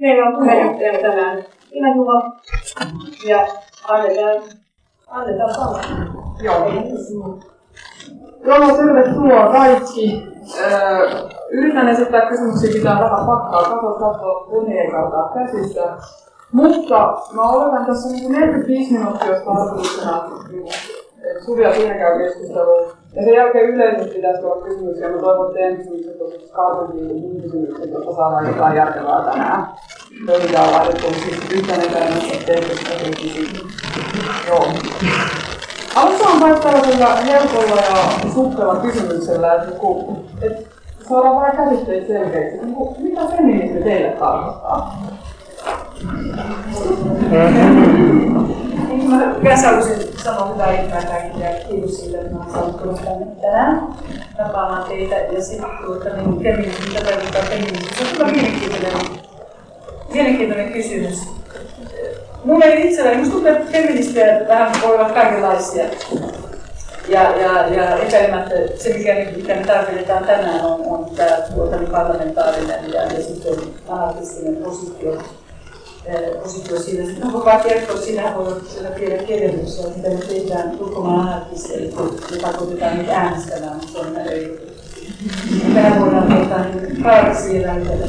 Meillä on puheenjohtajana tänään Ina Juha ja annetaan, annetaan sama. Joo. Joo, tervetuloa kaikki. Öö, yritän esittää kysymyksiä, pitää vähän pakkaa, katso, katso, veneen kautta käsistä. Mutta mä oletan tässä niin 45 minuuttia, jos tarkoituksena Suvi ja siinä käy keskustelua. Ja sen jälkeen yleisesti pitäisi olla kysymyksiä. Mä toivon, että teidän kysymykset on kaupunkiin kysymykset, jotta saadaan jotain järkevää tänään. Pöytä on laitettu siis yhtenä käymässä teidän kysymyksiä. Joo. Aloitetaan vaikka tällaisella helpolla ja suppella kysymyksellä, että kun, et saadaan vähän käsitteet selkeäksi. Niin mitä feminismi teille tarkoittaa? Mä yleensä haluaisin sanoa hyvää kaikille ja kiitos siitä, että mä olen saanut tulla tänne tänään tapaamaan teitä ja sitten tuota, niin feminismi, mitä tarkoittaa feminismi. Se on kyllä mielenkiintoinen, mielenkiintoinen kysymys. Mulle itselläni, musta tuntuu, että feministejä vähän voi olla kaikenlaisia. Ja, ja, ja epäilemättä se, mikä, mitä me tarkoitetaan tänään, on, on tämä tuota, niin parlamentaarinen ja, ja sitten anarkistinen positio positio siinä. Sitten on vaan kertoa, siinähän voi olla pieniä kirjoituksia, mitä me tehdään ulkomaan anarkisteille, me pakotetaan nyt äänestämään, mutta se on eri Tähän voidaan tehdä niin kaarisia väitellä.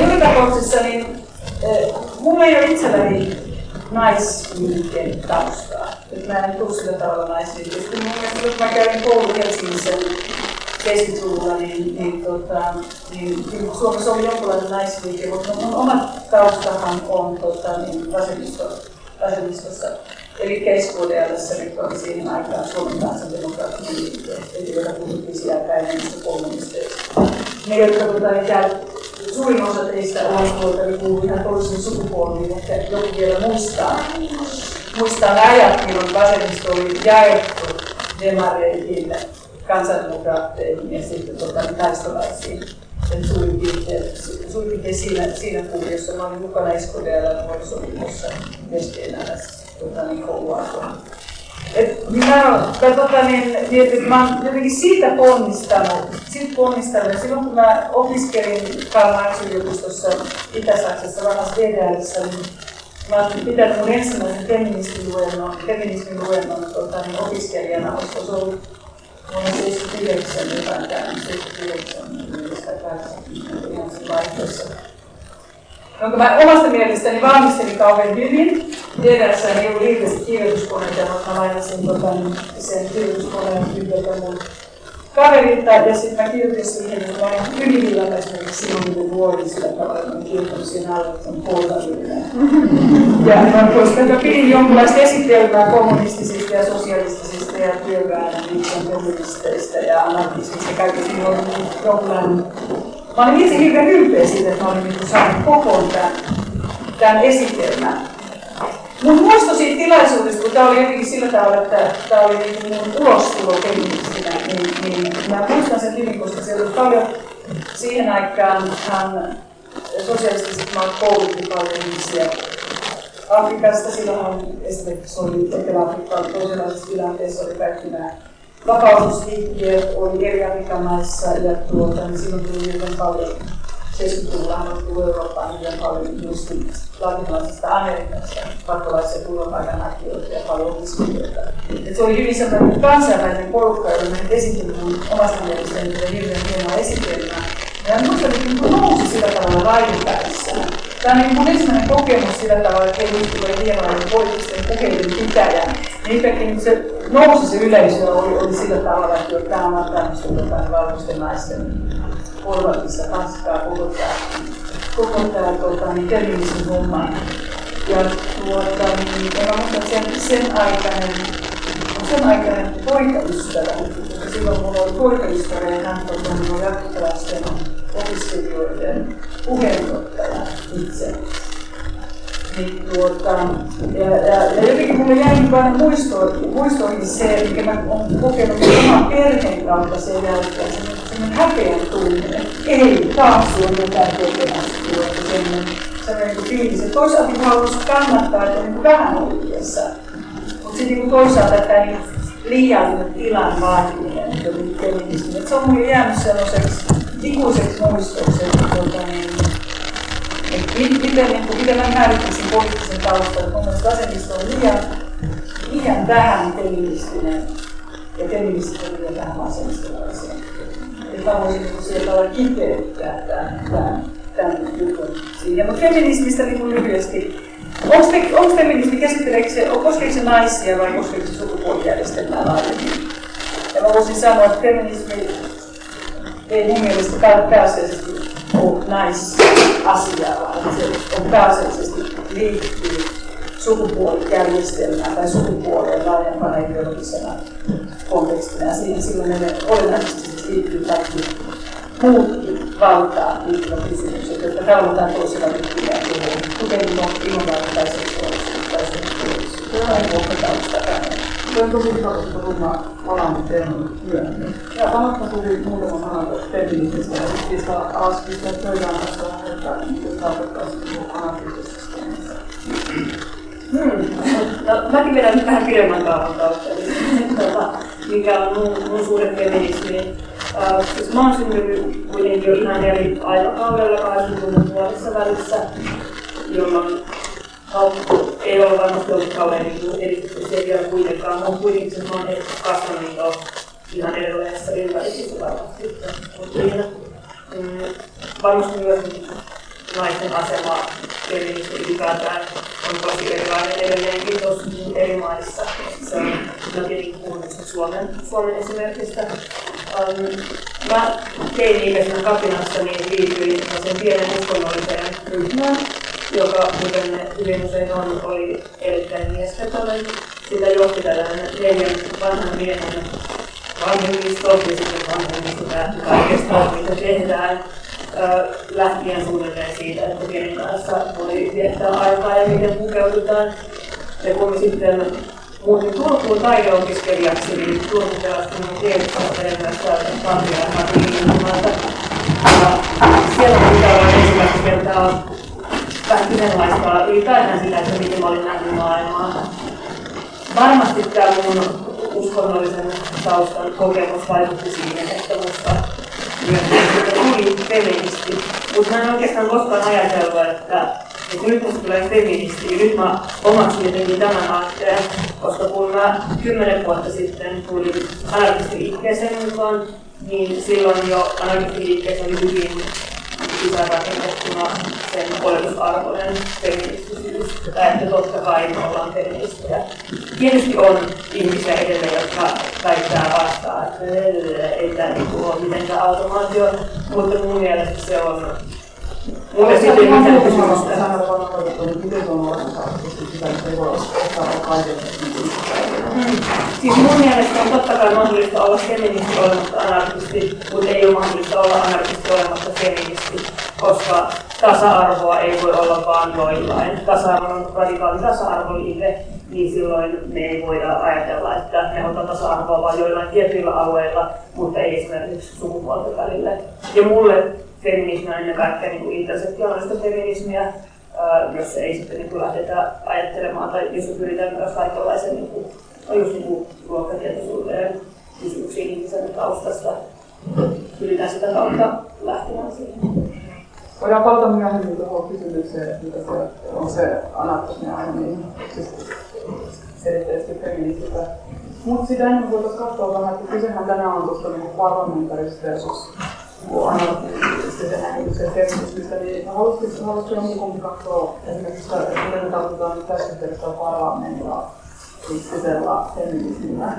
Joka tapauksessa niin, mulla ei ole itselläni naisliikkeen taustaa. Et mä en tule sillä tavalla naisliikkeestä. Mä kävin koulu Helsingissä 70-luvulla, niin, niin, tota, niin, niin Suomessa oli jonkinlainen naisliike, mutta mun oma taustahan on tota, niin vasemmisto, vasemmistossa. Eli KSKDLssä, mikä oli siihen aikaan Suomen kansandemokraattinen liike, eli joka puhuttiin siellä päivänistä kommunisteista. Ne, jotka tota, täällä suurin osa teistä on tuolta, niin kuuluu ihan toisen sukupolviin, ehkä joku vielä muistaa. Muistaa ne ajat, milloin vasemmisto oli jaettu demareihin, kansandemokraatteihin ja sitten tota, taistolaisiin. suurin piirtein, suurin piirtein siinä, siinä kuviossa. Mä olin mukana Eskodella nuorisoviikossa SDNRS tota, niin kouluaikoina. Et, niin mä, mä, tota, niin, niin, että jotenkin siitä ponnistanut, siitä ponnistanut. Silloin kun mä opiskelin Karl Marx yliopistossa Itä-Saksassa vanhassa DDRissä, niin mä oon pitänyt mun ensimmäisen feministin luennon, feministin luennon tota, niin opiskelijana, olisiko se ollut vuonna 79 jotain käynyt, 79 tai 80 ihan siinä vaiheessa jonka omasta mielestäni valmistelin kauhean hyvin. Tiedässä ei ollut riittävästi kirjoituskoneita, mutta mä lainasin tota, sen kirjoituskoneen yhdeltä mun kaverilta ja sitten mä kirjoitin siihen, että mä olin hyvin esimerkiksi silloin, kun vuoden sillä tavalla, että mä kirjoitin siihen alle, että on poltavillinen. Ja mä koska mä pidin jonkinlaista esitelmää kommunistisista ja sosialistisista ja työväen liikkeen feministeistä ja anarkismista ja kaikista, niin oli jonkinlainen Mä olin itse hirveän ylpeä siitä, että mä olin niin saanut kokoon tämän, tämän esitelmän. Mun muisto siitä tilaisuudesta, kun tämä oli jotenkin sillä tavalla, että tämä oli niin mun ulostulo feministinä, niin, niin mä muistan sen hyvin, koska siellä oli paljon siihen aikaan hän sosialistiset maat koulutti paljon ihmisiä Afrikasta. Silloinhan esimerkiksi oli Etelä-Afrikkaan toisenlaisessa tilanteessa oli kaikki nämä vapautusliikkeet oli eri Afrikan maissa ja tuota, niin silloin tuli hyvin paljon 70-luvulla on tullut Eurooppaan hyvin paljon myöskin latinalaisesta Amerikasta pakkolaisia turvapaikanhakijoita ja paljon opiskelijoita. Se oli hyvin sellainen kansainvälinen porukka, jolla me esitin omasta mielestäni tätä hirveän hienoa esitelmää. Ja muistan, että niin nousi sillä tavalla raivipäissään. Tämä on niin mun ensimmäinen kokemus sillä tavalla, että ei tule hienoa poliittisten puheiden pitäjä. Niin niin se nousi se yleisö oli, oli sillä tavalla, että tämä on tämmöistä jotain valkoisten naisten porvallista paskaa koko tämä, koko tämä tota, niin, feminismin homma. Ja tuota, niin, ja mä muistan sen, sen aikainen, sen aikainen poikaystävä, koska silloin mulla oli poikaystävä ja hän tota, niin, oli jatkalaisten opiskelijoiden puheenjohtaja itse. Niin, tuota, ja, ja, ja jotenkin mulle jäi aina muistoihin, muistoihin se, mikä mä olen kokenut oman perheen kautta sen jälkeen, semmoinen häpeän tunne, että ei, taas on jotain tekemässä, tuota, semmoinen, semmoinen niin fiilis. Ja toisaalta haluaisin kannattaa, että niin vähän oikeassa, mutta sitten niin toisaalta tämä niin liiallinen tilan vaatiminen, että se on mulle jäänyt sellaiseksi ikuiseksi muistoksi, että tuota, niin, silleen, niin kuin, miten mä määrittäisin poliittisen taustan, että mun mielestä vasemmisto on liian, liian vähän feministinen ja feministit on liian vähän vasemmistolaisia. Eli mä voisin niin sieltä olla kipeyttää tämän, tämän, jutun siihen. Mutta feminismistä niin lyhyesti. Onko feminismi, käsitteleekö se, koskeeko se naisia vai koskeeko se sukupuolijärjestelmää laajemmin? Ja mä voisin sanoa, että feminismi ei mun mielestä pääasiallisesti naisasiaa, vaan se on pääasiallisesti liittyy sukupuolijärjestelmään tai sukupuoleen laajempana ideologisena kontekstina. Ja siihen silloin ne olennaisesti liittyy kaikki muutkin valtaan liittyvät kysymykset, jotka tarvitaan toisella liittyviä tuohon, kuten ilmanlaatu tai seksuaalisuus tai seksuaalisuus tai vuokrataustakään. Se on tosi koska kun mä palaan nyt teeman myöhemmin. Ja sanotko tuli muutama sana feminismistä ja sitten sitä alas pistää pöydän kanssa että mitä tarkoittaa sitten anarkistisesta Hmm. No, mäkin vedän nyt vähän pidemmän kaavan kautta, mikä on mun, mun suhde feminismiin. Uh, siis mä oon syntynyt kuitenkin jo ihan eri aikakaudella 80-luvun puolessa välissä, jolloin Haukku ei ole varmasti ollut kauhean niin edistyksen vielä kuitenkaan, mutta kuitenkin se on kasvanut jo ihan erilaisessa ympäristössä varmasti. Mm, varmasti myös naisten asema feminismi ylipäätään on tosi erilainen edelleenkin tuossa eri maissa. Se on no tietenkin puhun Suomen, Suomen esimerkistä. Um, mä teini-ikäisenä kapinassa niin liityin sen pienen uskonnolliseen ryhmään, joka, kuten ne hyvin usein on, oli erittäin miesvetoinen. Sitä johti tällainen neljän vanhan miehen vanhemmisto ja sitten vanhemmisto päätti kaikesta, mitä tehdään lähtien suunnilleen siitä, että kenen kanssa voi viettää aikaa ja miten pukeudutaan. Ja kun sitten muutin Turkuun taideopiskelijaksi, niin Turku pelasti minun kielipaperin myös täältä Tampereen Ja siellä oli tällainen ensimmäistä kertaa vähän kyseenalaistaa ylipäätään sitä, että miten mä olin nähnyt maailmaa. Varmasti tämä mun uskonnollisen taustan kokemus vaikutti siihen, että musta tuli feministi. Mutta mä en oikeastaan koskaan ajatellut, että, että nyt musta tulee feministi, nyt mä omaksin jotenkin tämän aatteen, koska kun mä kymmenen vuotta sitten tulin anarkistiliikkeeseen mukaan, niin silloin jo anarkistiliikkeessä oli hyvin sisäänrakennettuna sen oletusarvoinen feministisyys, tai että totta kai me ollaan feministejä. Tietysti on ihmisiä edelleen, jotka väittää vastaan, että ei tämä niinku ole mitenkään automaatio, mutta mun mielestä se on Ei mitään kysymystä. Miten on olemassa, ottaa Siis mun mielestä on totta kai mahdollista olla feministi olematta anarkisti, mutta ei ole mahdollista olla anarkisti olematta feministi, koska tasa-arvoa ei voi olla vaan joillain. Tasa-arvo on radikaali tasa-arvoliike, niin silloin me ei voida ajatella, että me on tasa-arvoa vain joillain tietyillä alueilla, mutta ei esimerkiksi sukupuolten välillä. Ja mulle feminismi on ennen kaikkea niin intersektionaalista feminismiä, jos ei sitten niin lähdetä ajattelemaan tai jos pyritään myös kaikenlaisen niin kuin, just niin kuin ruokatietoisuuteen kysymyksiin ihmisen taustasta, pyritään sitä kautta lähtemään siihen. Voidaan palata myöhemmin tuohon kysymykseen, että mitä se on se anarkismi aina niin siis selitteisesti feminististä. Mutta sitä ennen voitaisiin katsoa vähän, että kysehän tänään on tuosta niin parlamentarisesta versus anarkistisen näkemyksen feminismistä, niin haluaisitko, haluaisitko jompikumpi katsoa esimerkiksi miten tarkoitetaan nyt tässä yhteydessä parlamentilla kriittisellä feminismillä?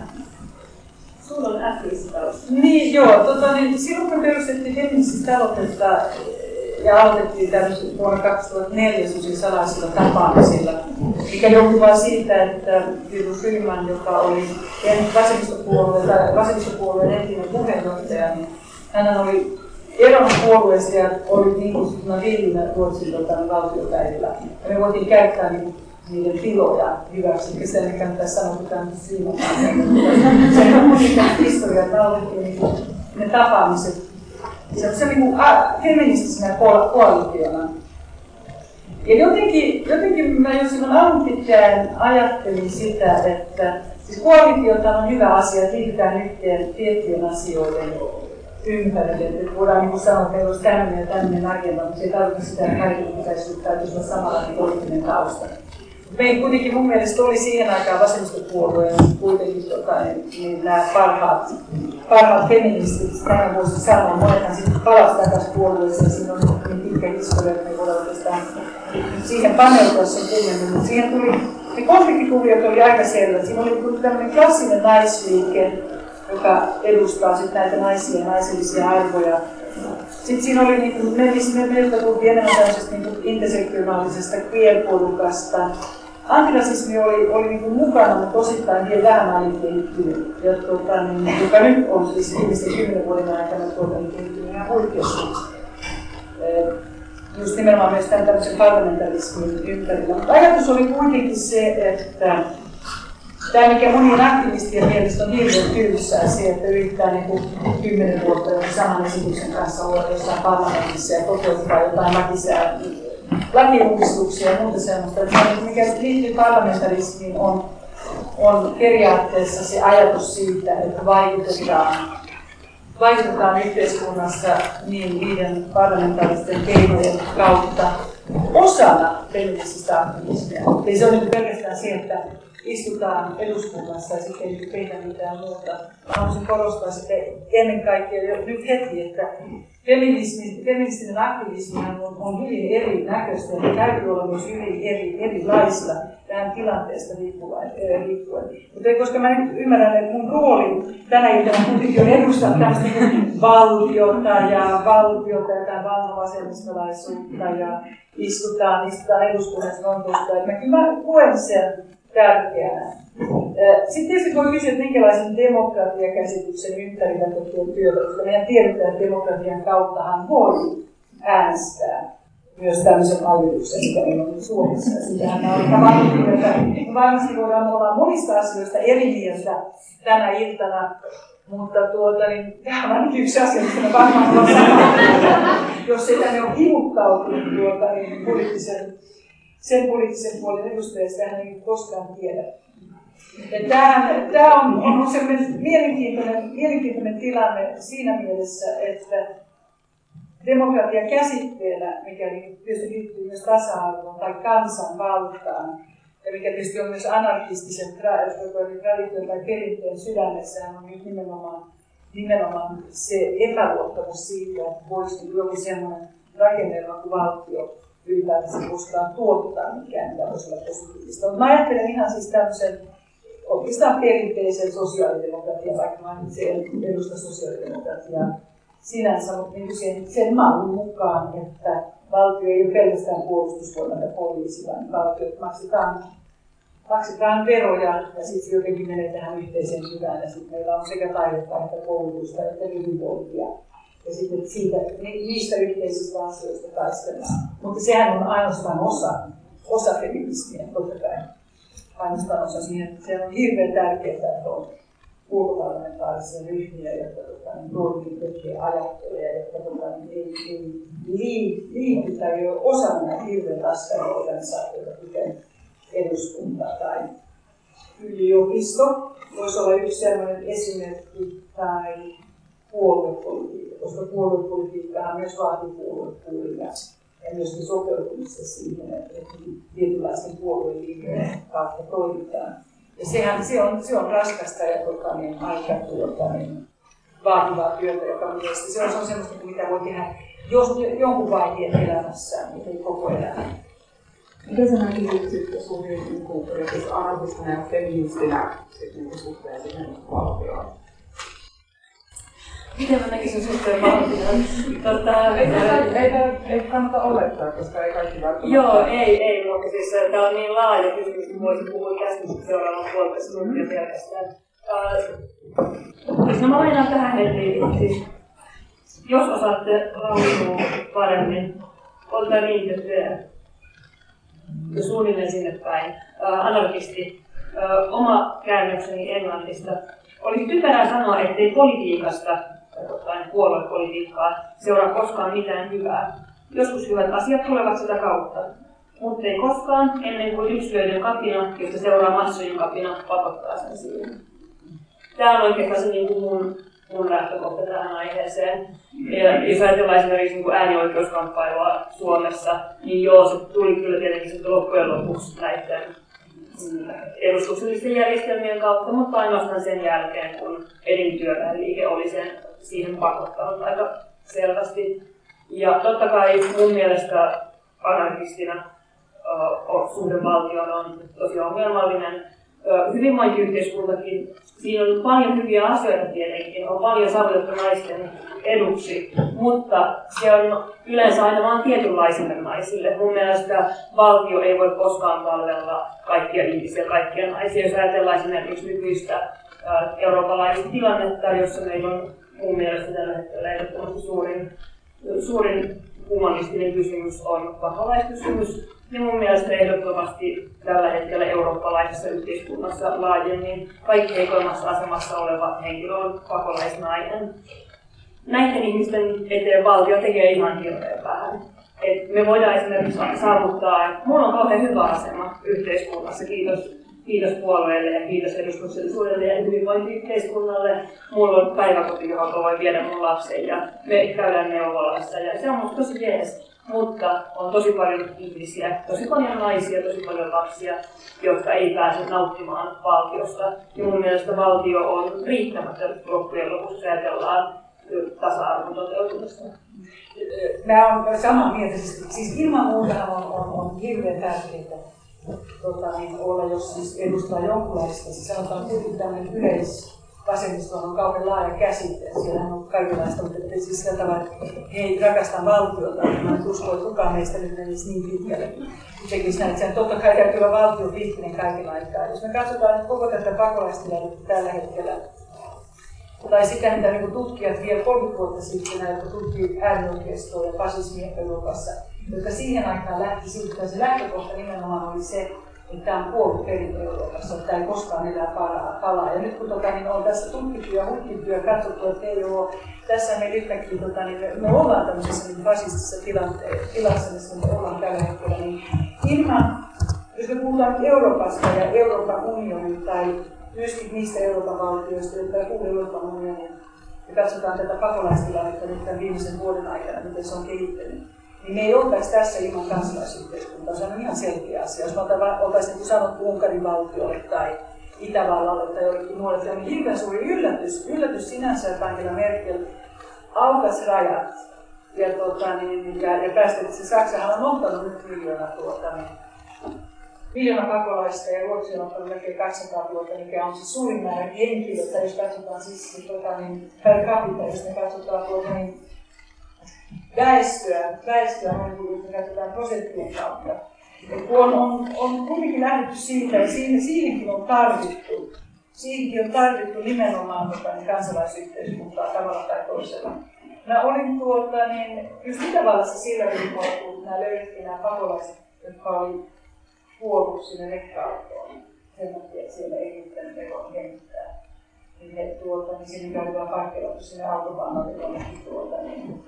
Sulla on F-listaus. Niin, joo. Tota, niin, silloin kun perustettiin feminististä aloitetta ja aloitettiin tämmöisen vuonna 2004 salaisilla tapaamisilla, mikä johtui vain siitä, että Jyru Ryhmän, joka oli vasemmistopuolueen, vasemmistopuolueen entinen puheenjohtaja, niin hän oli eronnut puolueesta ja oli niin kutsuttuna villinä Ruotsin tota, valtiopäivillä. Ja me voitiin käyttää niin, niiden tiloja hyväksi, eikä sitä ei kannattaa sanoa, että tämä on siinä Se on muuten historia, että niin ne tapaamiset se on niin feministisenä koalitiona. Ja jotenkin, jotenkin mä jo silloin alun pitäen ajattelin sitä, että siis koalitiota on hyvä asia, että liitetään yhteen tiettyjen asioiden ympärille. Että voidaan niin sanoa, että meillä olisi tämmöinen ja tämmöinen agenda, mutta se ei tarkoita sitä, että kaikille pitäisi, täytyisi olla samanlainen poliittinen tausta. Meillä kuitenkin mun mielestä oli siihen aikaan vasemmistopuolueen kuitenkin tota, niin, niin nämä parhaat, parhaat feministit tänä vuosi sanoa. Monethan sitten palasi takaisin puolueeseen, siinä on niin pitkä historia, että me voidaan oikeastaan siihen paneutua sen kummemmin. Mutta siihen tuli, ne konfliktikuviot oli aika selvät. Siinä oli tämmöinen klassinen naisliike, joka edustaa sit näitä naisia ja naisellisia arvoja. Sitten siinä oli, niin kuin, me, me, meiltä tultiin enemmän tällaisesta niin intersektionaalisesta queer-porukasta. Antirasismi oli, oli niin kuin mukana, mutta osittain vielä vähän alikehittynyt, ja, tuota, niin, joka nyt on siis viimeisten kymmenen vuoden aikana tuota, niin kehittynyt ihan huikeasti. Just nimenomaan myös tämän tämmöisen parlamentarismin ympärillä. Ajatus oli kuitenkin se, että Tämä, mikä monien aktivistien mielestä on hirveän tylsää, se, että yrittää niin kuin kymmenen vuotta jonkun saman esityksen kanssa olla jossain parlamentissa ja toteuttaa jotain lakisää, lakiuudistuksia ja muuta sellaista. Mikä liittyy parlamentarismiin on, on periaatteessa se ajatus siitä, että vaikutetaan, vaikutetaan yhteiskunnassa niin niiden parlamentaaristen keinojen kautta osana feminististä aktivismia. Eli se on nyt pelkästään se, että istutaan eduskunnassa ja sitten ei tehdä mitään muuta. Mä haluaisin korostaa sitten ennen kaikkea jo nyt heti, että feminismi, feministinen aktivismi on, on hyvin erinäköistä ja täytyy olla myös hyvin eri, erilaista tähän tilanteesta riippuen. Mutta koska mä nyt ymmärrän, että mun rooli tänä iltana kuitenkin on edustaa tämmöistä valtiota ja valtiota ja tämän valtavasemmistolaisuutta ja istutaan, istutaan eduskunnassa on että mä kyllä koen sen tärkeänä. Sitten tietysti voi kysyä, että minkälaisen demokratiakäsityksen ympärillä tekee työtä, koska meidän tiedetään, että demokratian kauttahan voi äänestää myös tämmöisen hallituksen, mikä meillä on Suomessa. Sitähän on tapahtunut, että varmasti voidaan olla monista asioista eri mieltä tänä iltana, mutta tuota, niin, tämä on yksi asia, mistä me varmaan ollaan Jos ei tänne ole hivuttautunut tuota, niin poliittisen sen poliittisen puolen edustajista hän ei koskaan tiedä. Tämä on, on sellainen mielenkiintoinen, mielenkiintoinen tilanne siinä mielessä, että demokratia käsitteenä, mikä tietysti liittyy myös tasa-arvoon tai kansanvaltaan, ja mikä tietysti on myös anarkistisen tradition tai perinteen sydämessä, on nyt nimenomaan, nimenomaan se epäluottamus siitä, että voisi joku sellainen rakennelma kuin valtio ylipäätänsä koskaan tuottaa mikään, mitä voisi olla positiivista. Mutta mä ajattelen ihan siis tämmöisen oikeastaan perinteisen sosiaalidemokratian, vaikka mä en edusta sosiaalidemokratiaa sinänsä, mutta niin sen, sen mallin mukaan, että valtio ei ole pelkästään puolustusvoimat ja poliisi, vaan valtiot maksetaan, maksetaan veroja ja sitten jotenkin menee tähän yhteiseen hyvään ja sitten meillä on sekä taidetta että koulutusta että hyvinvointia ja sitten siitä, niistä yhteisistä asioista taistellaan. Mutta sehän on ainoastaan osa, osa feminismiä, totta kai. Ainoastaan osa siihen. Se on hirveän tärkeää, että on ulkoparlamentaarisia ryhmiä, jotka tota, niin, tekee ajattelee, että tota, niin, ei, ei liity tai ei osa näitä hirveän raskaita organisaatioita, kuten eduskunta tai yliopisto. Voisi olla yksi sellainen esimerkki, tai puoluepolitiikka, koska puoluepolitiikkahan myös vaatii puoluekuulia ja myöskin sopeutumista siihen, että tietynlaisten puoluelinjojen kautta toimitaan. Ja sehän, se on, se on raskasta ja tota, niin, aika tuota, niin, vaativaa työtä, joka mielestäni se on, se on sellaista, mitä voi tehdä jos, jonkun vaiheen elämässään, mutta ei koko elämä. Miten sä näkisit sun niin anarkistina ja feministinä suhteen siihen valtioon? Miten mä näkisin suhteen valtion? Tota, ei, ei, ei, kannata olettaa, koska ei kaikki välttämättä. Joo, ei, ei, mutta siis tämä on niin laaja kysymys, että voisin puhua tästä seuraavan puolesta tuntia pelkästään. No mä lainaan tähän heti. Siis, jos osaatte lausua paremmin, olta liitettyä ja suunnilleen sinne päin. Anarkisti, oma käännökseni englannista. Olisi typerää sanoa, ettei politiikasta tarkoittain puoluepolitiikkaa, seuraa koskaan mitään hyvää. Joskus hyvät asiat tulevat sitä kautta, mutta ei koskaan ennen kuin yksilöiden kapina, josta seuraa massojen kapina, pakottaa sen siihen. Tämä on oikeastaan se niin kuin mun mun lähtökohta tähän aiheeseen. Ja jos ajatellaan esimerkiksi niin äänioikeuskamppailua Suomessa, niin joo, se tuli kyllä tietenkin loppujen lopuksi näiden edustuksellisten järjestelmien kautta, mutta ainoastaan sen jälkeen, kun elintyöväenliike oli sen siihen pakottanut aika selvästi. Ja totta kai mun mielestä anarkistina uh, suhde valtioon on tosi ongelmallinen. Hyvinvointiyhteiskuntakin, siinä on paljon hyviä asioita tietenkin, on paljon saavutettu naisten eduksi, mutta se on yleensä aina vain tietynlaisille naisille. Mun mielestä valtio ei voi koskaan palvella kaikkia ihmisiä, kaikkia naisia. Jos ajatellaan esimerkiksi nykyistä eurooppalaista tilannetta, jossa meillä on mun mielestä tällä hetkellä ehdottomasti suurin, suurin humanistinen kysymys on pakolaiskysymys. Ja mun mielestä ehdottomasti tällä hetkellä eurooppalaisessa yhteiskunnassa laajemmin kaikki heikoimmassa asemassa oleva henkilö on pakolaisnainen. Näiden ihmisten eteen valtio tekee ihan hirveän vähän. Et me voidaan esimerkiksi saavuttaa, että mulla on kauhean hyvä asema yhteiskunnassa, kiitos kiitos puolueelle ja kiitos edustuksellisuudelle ja hyvinvointiyhteiskunnalle. Mulla on päiväkoti, johon voi viedä mun lapsen ja me käydään neuvolassa ja se on musta tosi jees. Mutta on tosi paljon ihmisiä, tosi paljon naisia, tosi paljon lapsia, jotka ei pääse nauttimaan valtiosta. Ja mun mielestä valtio on riittämätön loppujen lopuksi, ajatellaan tasa-arvon toteutumista. Mä olen samaa mieltä. Siis, siis ilman muuta on, on, on hirveän tärkeää tota, niin olla, jos siis edustaa jonkunlaista, siis sanotaan kuitenkin tämmöinen yleis, on kauhean laaja käsite. Siellä on kaikenlaista, mutta siis sillä tavalla, että hei, rakastan valtiota, niin mä en usko, että kukaan meistä nyt menisi niin pitkälle. Tekisi näin, että totta kai täytyy olla valtio kriittinen kaiken aikaa. Jos me katsotaan nyt koko tätä pakolaistilannetta tällä hetkellä, tai sitä, mitä niin tutkijat vielä 30 vuotta sitten, jotka tutkii äärioikeistoa ja fasismia Euroopassa, jotka siihen aikaan lähti siitä, se lähtökohta nimenomaan oli se, että tämä on kuollut perintö Euroopassa, että ei koskaan enää palaa. palaa. Ja nyt kun tota, niin on tässä tutkittu ja hutkittu ja katsottu, että ei ole, tässä me yhtäkkiä, tota, niin me, me ollaan tämmöisessä niin fasistisessa tilassa, missä me ollaan tällä hetkellä, niin ilman, jos me puhutaan Euroopasta ja Euroopan unionin tai myöskin niistä Euroopan valtioista, jotka ei kuulu Euroopan unionin, ja katsotaan tätä pakolaistilannetta nyt tämän viimeisen vuoden aikana, miten se on kehittynyt, niin me ei oltaisi tässä ilman kansalaisyhteiskuntaa. Se on ihan selkeä asia. Jos me oltaisiin niin sanottu Unkarin valtiolle tai Itävallalle tai jollekin muualle, on hirveän suuri yllätys, yllätys sinänsä, että Angela Merkel aukas rajat ja, tuota, niin, ja, ja päästä, se Saksahan on ottanut nyt miljoona tuota, niin, miljoona pakolaista ja Ruotsi on ottanut melkein 200 vuotta, mikä on se suurin määrä henkilöitä, jos katsotaan siis niin, tuota, niin, per capita, jos me katsotaan tuota, niin, väestöä, väestöä kun katsotaan prosenttien kautta. Et kun on, on, on kuitenkin lähdetty siitä, ja siinä, siihenkin on tarvittu, siihenkin on tarvittu nimenomaan tota, niin kansalaisyhteiskuntaa tavalla tai toisella. Mä olin tuota, niin, just Itävallassa sillä viikolla, kun nämä löydettiin nämä pakolaiset, jotka oli kuollut sinne rekka-autoon. Takia, että siellä ei riittänyt hengittää. Niin he tuota, niin sinne käydään parkkeerattu sinne autobahnalle jonnekin tuota, niin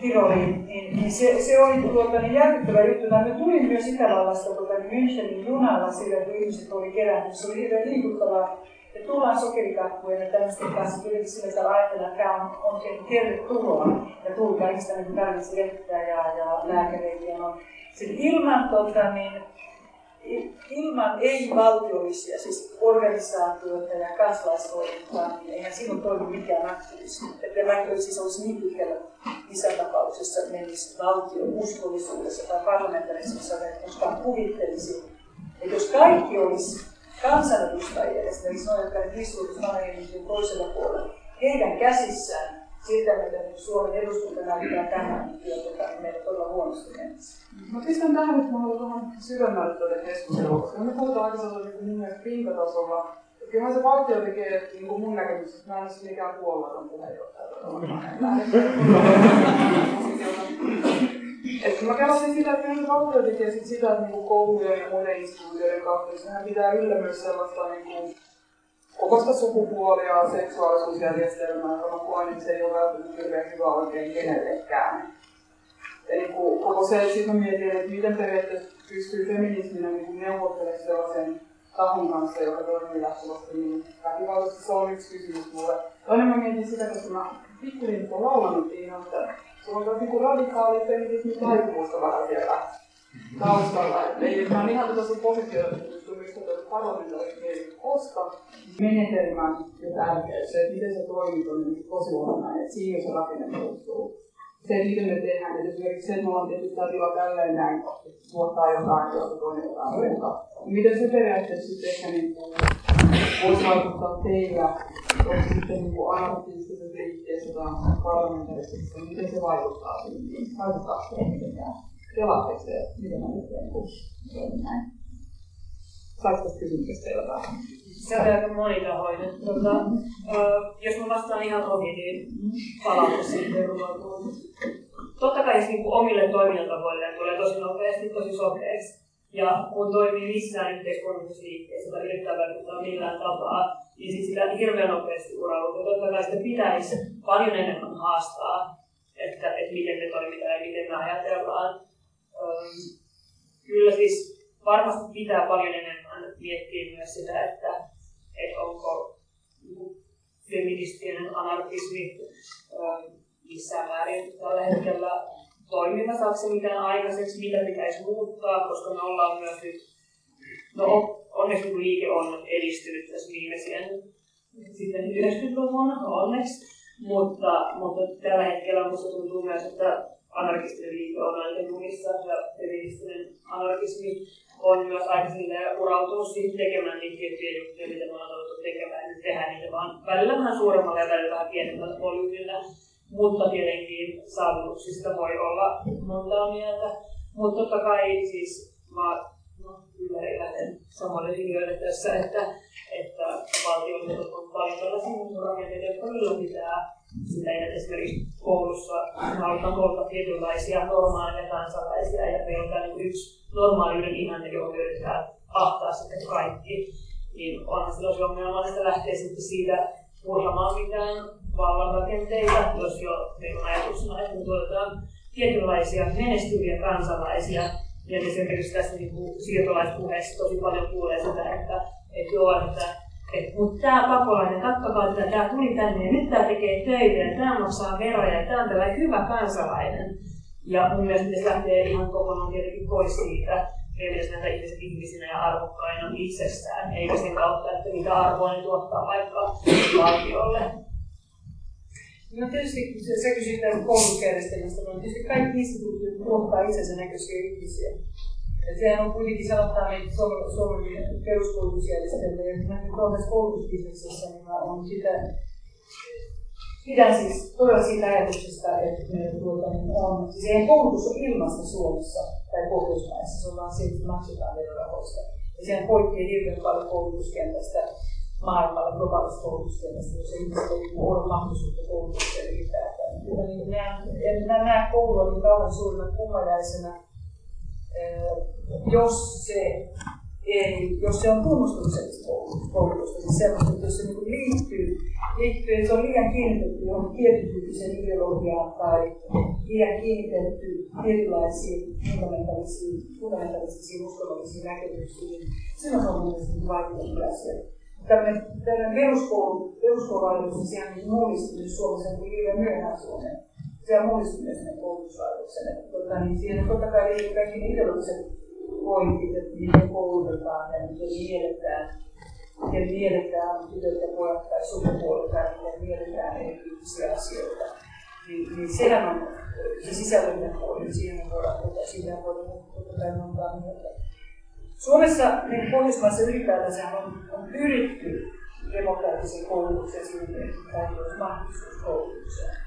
Tiroliin, niin, niin se, se oli tuota, niin järkyttävä juttu. Me tulin myös Itävallasta tuota, niin Münchenin junalla sillä, kun ihmiset oli kerännyt. Se oli hirveän liikuttavaa. Ja tullaan sokerikakkujen ja tämmöisten kanssa kuitenkin sillä tavalla ajatella, että tämä on, on tervetuloa. Ja tulkaa ihmistä niin tarvitsi vettä ja, ja lääkäreitä. Ja no. Sitten ilman tota, niin, ilman ei-valtiollisia, siis organisaatioita ja kansalaistoimintaa, niin eihän silloin toimi mikään aktivismi. Että ei siis olisi niin pitkällä lisätapauksessa menisi valtion uskollisuudessa tai parlamentarismissa, että koskaan kuvittelisi, että jos kaikki olisi kansanedustajia, esimerkiksi noin, jotka nyt istuvat toisella puolella, heidän käsissään sitä, mitä Suomen eduskunta näyttää tämän, niin tota, meillä todella huonosti mennessä. Mä pistän tähän nyt mulle vähän syvemmälle tätä keskustelua, koska me puhutaan aika sellaisella niin mun mielestä pintatasolla. Kyllähän se valtio tekee niin kuin mun näkemyksestä, mä en ole mikään puolueeton puheenjohtaja. Mä kelasin sitä, että se valtio tekee sit sitä, että niin koulujen ja muiden instituutioiden kautta, niin sehän pitää yllä myös sellaista niin kuin, koko sitä sukupuolia, seksuaalisuusjärjestelmää, joka koen, että se ei ole välttämättä hirveän hyvä oikein kenellekään. Eli koko se, että mä mietin, että miten periaatteessa pystyy feminisminä niin neuvottelemaan sellaisen tahon kanssa, joka toimii jatkuvasti, niin väkivallasta se on yksi kysymys mulle. Toinen mä mietin sitä, koska mä pikkurin kun laulanut Tiina, että sulla on tosi niin radikaali feminismi taipuusta vähän siellä taustalla. Eli mä oon ihan tuossa sun mistä tuossa parlamentarismi koska menetelmä ja tärkeys, se, että miten se toimii, on tosi olennainen, että siinä se rakenne muuttuu se, miten me tehdään, että esimerkiksi se, että me ollaan tehty tämä tila tälleen näin, tuottaa jotain, josta toinen jotain muuta. Miten se periaatteessa sitten ehkä niin voisi vaikuttaa teillä, onko sitten niin kuin anarkistisessa liikkeessä tai parlamentaarisessa, miten se vaikuttaa siihen, vaikuttaa se mitenkään? Kelaatteko se, miten mä nyt teen, kun näin? Saiko tästä kysymyksestä vähän? Se on aika monitahoinen. Tuota, uh, jos mä vastaan ihan ohi, niin palautu sitten Totta kai se niin omille toimintatavoille tulee tosi nopeasti, tosi sokeeksi. Ja kun toimii missään yhteiskunnallisessa liikkeessä tai yrittää vaikuttaa millään tapaa, niin sit sitä hirveän nopeasti urautuu. Totta kai sitä pitäisi paljon enemmän haastaa, että, että miten me toimitaan ja miten me ajatellaan. Kyllä siis varmasti pitää paljon enemmän miettiä myös sitä, että, että onko niinku feministinen anarkismi missään määrin tällä hetkellä toimiva, saako se mitään aikaiseksi, mitä pitäisi muuttaa, koska me ollaan myös nyt, no onneksi kun liike on edistynyt tässä viimeisen sitten 90-luvun, onneksi, mutta, mutta tällä hetkellä minusta tuntuu myös, että anarkistinen liike on aika jumissa ja feministinen anarkismi on myös aika urautunut siihen tekemään niitä tiettyjä juttuja, mitä me ollaan totuttu tekemään, nyt tehdään niitä vaan välillä vähän suuremmalla ja välillä vähän pienemmällä volyymilla. Mutta tietenkin saavutuksista voi olla montaa mieltä. Mutta totta kai siis mä no, kyllä lähden samoille linjoille tässä, että, että valtiolla on paljon tällaisia rakenteita, jotka ylläpitää että esimerkiksi koulussa halutaan kouluttaa tietynlaisia normaaleja kansalaisia ja meillä on tämä yksi normaaliuden ihanne, johon yritetään ahtaa sitten kaikki. Niin onhan se tosi ongelmallista lähteä sitten siitä purkamaan mitään vallanrakenteita, jos jo meillä on ajatuksena, että tuotetaan tietynlaisia menestyviä kansalaisia, ja takia tässä niin siirtolaispuheessa tosi paljon kuulee sitä, että, että joo, että mutta tämä pakolainen, katsokaa että tämä tuli tänne ja nyt tämä tekee töitä ja tämä maksaa veroja ja tämä on tällainen hyvä kansalainen. Ja mun mielestä se lähtee ihan kokonaan tietenkin pois siitä, meidän pitäisi nähdä ihmiset ihmisinä ja arvokkaina itsestään, eikä sen kautta, että mitä arvoa ne tuottaa vaikka valtiolle. No tietysti se, se kysyy koulutusjärjestelmästä, mutta tietysti kaikki instituutiot tuottaa itsensä näköisiä ihmisiä. Et sehän on kuitenkin sanotaan, että Suomen, Suomen peruskoulutusjärjestelmä ja Suomessa koulutusbisneksessä niin mä on sitä, pidän siis todella siitä ajatuksesta, että meillä tuota, niin on, siis ei koulutus on ilmasta Suomessa tai Pohjoismaissa, se on vaan se, että maksetaan verorahoista. Ja sehän poikkeaa hirveän paljon koulutuskentästä maailmalla globaalista koulutuskentästä, jossa ihmisillä ei ole mahdollisuutta koulutukseen ylipäätään. Niin nämä, näe koulua niin kauan suurena kummajaisena, jos se ei, jos se on tunnustuksellista koulutusta, siis sellaista, että jos se niin liittyy, liittyy, että se on liian kiinnitetty johonkin tietyn tyyppiseen ideologiaan tai liian kiinnitetty erilaisiin fundamentalisiin, fundamentalisiin uskonnollisiin näkemyksiin, niin se on mielestäni vaikea asia. Tällainen, tällainen peruskoulu, peruskouluajatus, niin sehän niin mullistui Suomessa kuin liian myöhään Suomeen siellä muistui myös ne koulutuslaitoksen. Tota, niin siinä totta kai liittyy kaikki ne ideologiset pointit, että miten koulutetaan ja miten mielletään, miten mielletään tytöt ja pojat tai sukupuolet tai miten mielletään erityyppisiä asioita. Niin, niin sehän on se sisällöllinen puoli, siihen voidaan, tota, siihen voidaan totta kai montaa mieltä. Suomessa, niin Pohjoismaissa ylipäätään on, on pyritty demokraattisen koulutuksen suhteen, tai mahdollisuus koulutukseen.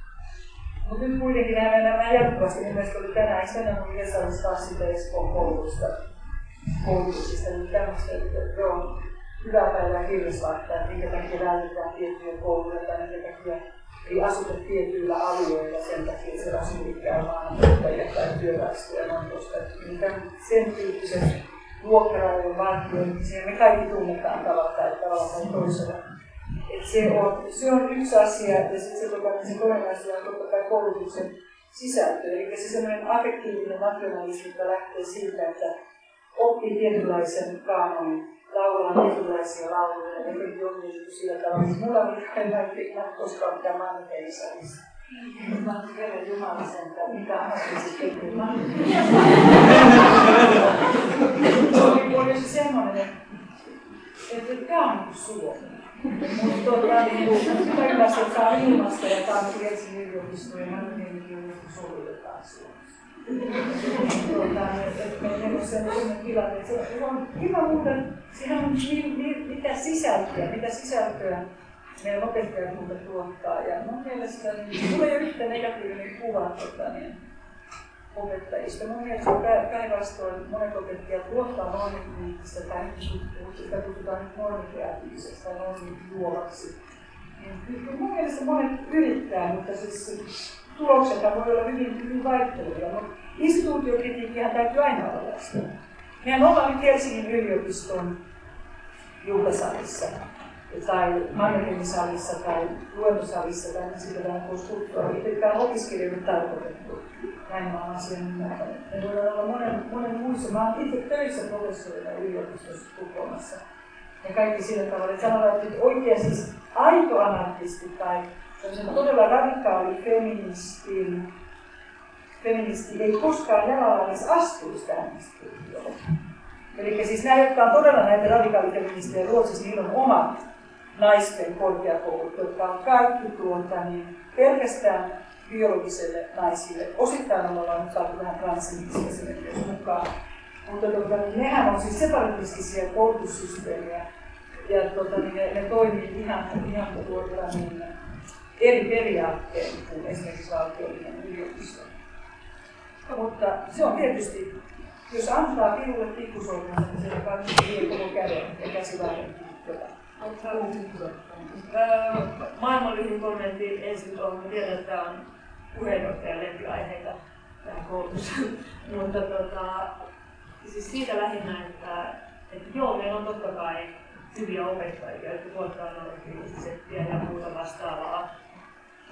Mutta nyt kuitenkin nämä, nämä jatkuvasti, mun mielestä oli tänään sanonut Hesarissa taas sitä Espoon koulutusta, koulutuksista, niin tämmöistä, että joo, hyvää päivää kirjasta, että minkä takia vältetään tiettyjä kouluja tai minkä takia ei asuta tietyillä alueilla sen takia, että siellä asuu maahanmuuttajia tai työväestöä ja noin tuosta. Niin sen tyyppiset vuokrarajojen valtioimisia me kaikki tunnetaan tavalla tai tavalla tai toisella se, on, se on yksi asia, ja sitten se, tota, se toinen asia on totta kai koulutuksen sisältö. Eli se sellainen affektiivinen nationalismi, joka lähtee siitä, että oppii tietynlaisen kaanonin laulaa tietynlaisia lauluja. Ja jokin juttu sillä tavalla, että mulla oli kaikki, mä en koskaan mitään mannekeisarissa. Mä olen vielä jumalisen, että mitä haluaisit tekemään. Se oli, oli se semmoinen, että, tämä on niin Suomi. Mutta tota, niin, mä ymmärsin, että on ilmasta ja tämä on Helsingin yliopisto ja yliopisto sovitetaan Suomessa. Tuota, että meillä on sellainen tilanne, että se on hyvä muuten, siinä on mitä sisältöä, mitä sisältöä meidän opettajat muuten tuottaa. Ja mun mielestä niin, ole yhtä negatiivinen kuva tota, niin, opettajista. Mun mielestä päinvastoin monet opettajat luottaa normikriittistä tai sitä kutsutaan nyt normikreatiiviseksi tai normiluovaksi. Niin, mun mielestä monet yrittää, mutta siis tulokset voi olla hyvin, hyvin vaihtelevia. Mutta instituutiokritiikkihän täytyy aina olla läsnä. Mehän ollaan nyt Helsingin yliopiston juhlasalissa tai Mannerheimin tai luentosalissa tai sitten vähän kulttuuria. Itsekään opiskelijoille tarkoitettu. Näin asian ymmärtänyt. Ne voidaan olla monen, monen muissa. Mä oon itse töissä professorina yliopistossa Tukholmassa. Ja kaikki sillä tavalla, että sanotaan, että oikein siis aito anarkisti tai todella radikaali feministin, feministi ei koskaan jalalla edes astuisi tähän. Eli siis nämä, jotka on todella näitä radikaalifeministejä Ruotsissa, niillä on omat naisten korkeakoulut, jotka on kaikki tuota, niin pelkästään biologiselle naisille. Osittain me ollaan nyt saatu vähän transihmisiä esimerkiksi mukaan. Mutta tuota, niin nehän on siis separatistisia koulutussysteemiä. Ja tuota, niin ne, ne toimii ihan, ihan tuota, niin, eri periaattein kuin esimerkiksi valtiollinen yliopisto. Mutta se on tietysti, jos antaa pirulle pikkusormensa, niin se kannattaa koko käden ja käsi jotain. Maailman lyhyin kommentti ensin on, tiedän, että tämä on puheenjohtajan lempiaiheita tähän koulutukseen, mutta tota, siis siitä lähinnä, että, että joo, meillä on totta kai hyviä opettajia, jotka tuottaa normatiivisettiä ja muuta vastaavaa.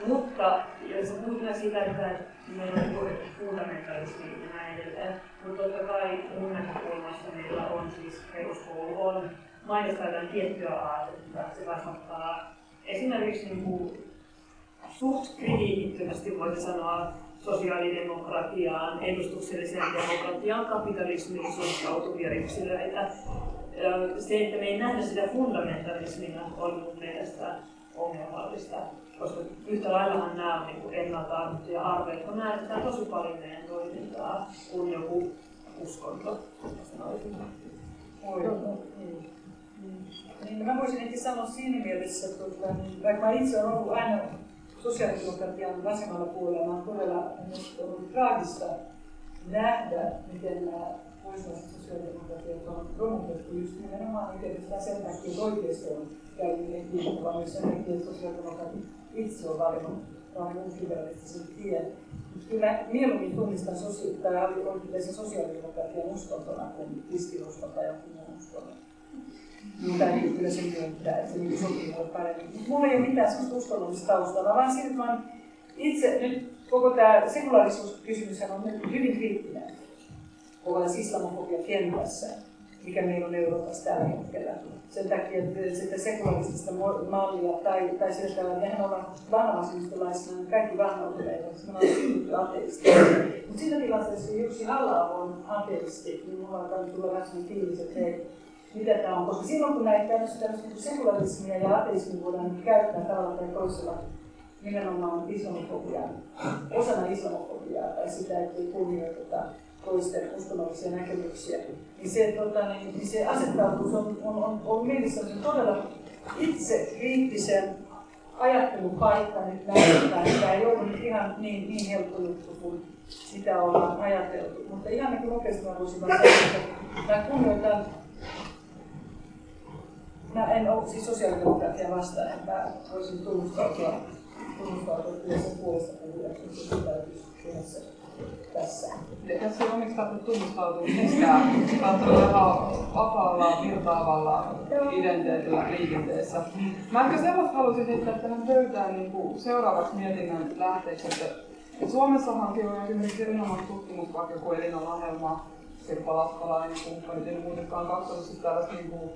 Mutta jos puhutaan siitä, että meillä on fundamentalismi ja näin edelleen, mutta totta kai mun näkökulmasta meillä on siis peruskoulu on mainostaa tiettyä aatetta. Se kasvattaa esimerkiksi niin kuin, suht kritiikittömästi voisi sanoa sosiaalidemokratiaan, edustukselliseen demokratiaan, kapitalismiin suhtautuvia yksilöitä. Se, että me ei nähdä sitä fundamentalismina, on mun mielestä ongelmallista, koska yhtä laillahan nämä on niin ennalta arvottuja arveja, kun näytetään tosi paljon meidän toimintaa kuin joku uskonto. Sanoisin. Oi, niin, mä voisin ehkä sanoa siinä mielessä, että tuota, niin, vaikka itse olen ollut aina sosiaalidemokratian vasemmalla puolella, on todella ollut traagista nähdä, miten nämä pohjoismaiset sosiaalidemokratiat on romutettu just nimenomaan yhteydessä sen takia, että oikeisto on käynyt ehtiin, vaan myös sen takia, että sosiaalidemokraatit itse on valinnut valinnut liberalistisen tien. Kyllä mieluummin tunnistan sosiaalidemokratian uskontona kuin kristinuskon tai jonkun muun uskonnon niin kyllä se myöntää, että se sopii mulle paremmin. Mutta mulla ei ole mitään sellaista uskonnollista taustalla, vaan siitä, että mä itse, nyt koko tämä sekulaarisuuskysymys on nyt hyvin kriittinen tässä islamofobia kentässä, mikä meillä on Euroopassa tällä hetkellä. Sen takia, että sitä sekulaaristista mallia tai, tai sillä tavalla, että mehän ollaan vanhavasemistolaisina, niin kaikki vanhautuneita, koska me ollaan ateisteja. Mutta siinä tilanteessa, jos Jussi halla on ateisti, niin mulla on tulla vähän sellainen fiilis, että hei, mitä tämä on. Koska silloin kun näitä tämmöistä, tämmöistä niin sekularismia ja ateismia voidaan niin käyttää tavalla tai toisella nimenomaan islamofobiaa, osana islamofobiaa tai sitä, että ei kunnioiteta toisten uskonnollisia näkemyksiä, niin se, tota, niin, niin se asettautumus on, on, on, on mielessä todella itse kriittisen ajattelun paikka nyt näyttää, että ei ole ihan niin, niin helppo juttu kuin sitä ollaan ajateltu. Mutta ihan niin kuin mä voisin sanoa, että mä kunnioitan Mä en ole siis sosiaalidemokratia vastaan, että mä voisin tunnustautua, tunnustautua kyllä sen puolesta puhujaksi, mutta sitä täytyisi tehdä se tässä. Tässä ei onneksi tarvitse tunnustautua mistään. Välttämättä ihan vapaalla, virtaavalla identiteetillä liikenteessä. Mä ehkä sellaista haluaisin heittää tähän pöytään niin kuin seuraavaksi mietinnän lähteeksi, että Suomessahan on esimerkiksi erinomainen tutkimus, vaikka joku Elina Lahelma, Sirpa Laskalainen kumppanit, en muutenkaan katsonut tällaista niin kuin,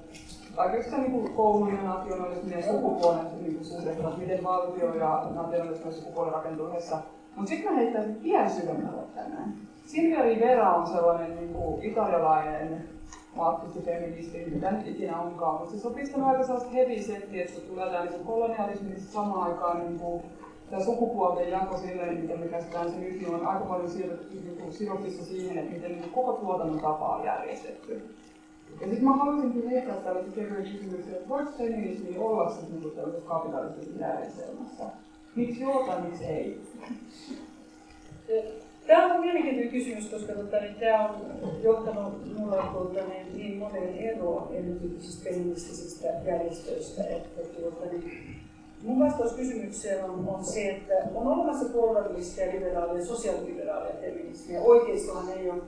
oikeastaan niin koulun ja nationalismin ja sukupuolen niin suhdetta, miten valtio ja nationalismi ja sukupuoli rakentuu yhdessä. Mutta sitten mä heittäisin vielä syvemmälle tänne. Silvia Rivera on sellainen niin kuin, italialainen marksisti, feministi, mitä nyt ikinä onkaan, mutta se on pistänyt aika sellaista heavy settiä, että tulee tämä niin kolonialismi, samaan aikaan niin kuin, tämä sukupuolten jako silleen, mitä me käsitään se nyt, niin on aika paljon niin sidokissa siihen, että miten niin koko tuotannon tapa on järjestetty. Ja sitten mä haluaisinkin heittää tällaisen kevyen kysymyksen, että voiko feminismi olla se niin tällaisessa kapitalistisessa järjestelmässä? Miksi joo tai miksi ei? Tämä on mielenkiintoinen kysymys, koska tota, niin tämä on johtanut minulla tuota, niin, niin moneen eroon erityyppisistä feministisistä järjestöistä, että tuota, niin, Mun vastaus kysymykseen on, on se, että on olemassa porvarillisia liberaalia, sosiaaliliberaalia feminismiä. Oikeistohan ei ole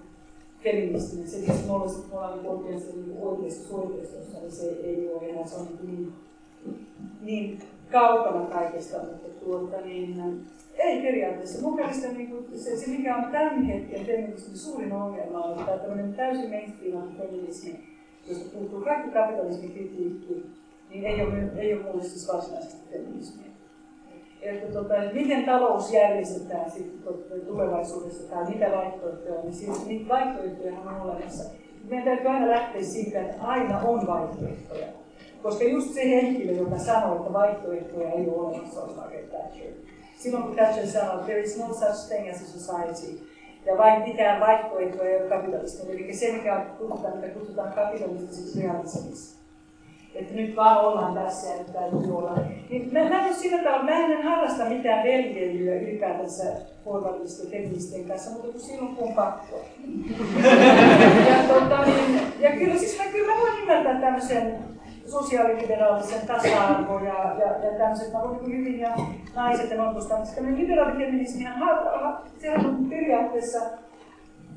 feministinen. Se, että me ollaan molemmat oikeassa niin oikeistossa oikeistossa, niin se ei ole enää. Se on niin, niin kaukana kaikesta, mutta tuota, niin, ei periaatteessa. Mun mielestä niin kuin, se, se, mikä on tämän hetken feminismin suurin ongelma, on että tämmöinen täysin mainstream feminismi, josta puuttuu kaikki kapitalismin kritiikki, niin ei ole, ei ole mulle siis varsinaisesti feminismiä. Että tota, miten talous järjestetään sitten tulevaisuudessa tai mitä vaihtoehtoja on, niin siis, niitä vaihtoehtoja on olemassa. Meidän täytyy aina lähteä siitä, että aina on vaihtoehtoja. Koska just se henkilö, joka sanoo, että vaihtoehtoja ei ole olemassa, on Margaret Thatcher. Silloin kun Thatcher että there is no such thing as a society, ja vain mitään vaihtoehtoja ei ole kapitalismi. Eli se, mikä kutsutaan, mitä kutsutaan kapitalistiseksi realismiksi että nyt vaan ollaan tässä ja nyt täytyy olla. Niin mä, mä en sillä tavalla, mä en harrasta mitään veljeilyä ylipäätänsä porvallisten feministien kanssa, mutta kun silloin kun on pakko. ja, tota, niin, ja kyllä, siis mä, kyllä mä voin ymmärtää tämmöisen sosiaaliliberaalisen tasa-arvo ja, ja, ja tämmöiset, mä voin hyvin ja naiset ja noin, koska tämmöinen liberaalifeminismihän, sehän on periaatteessa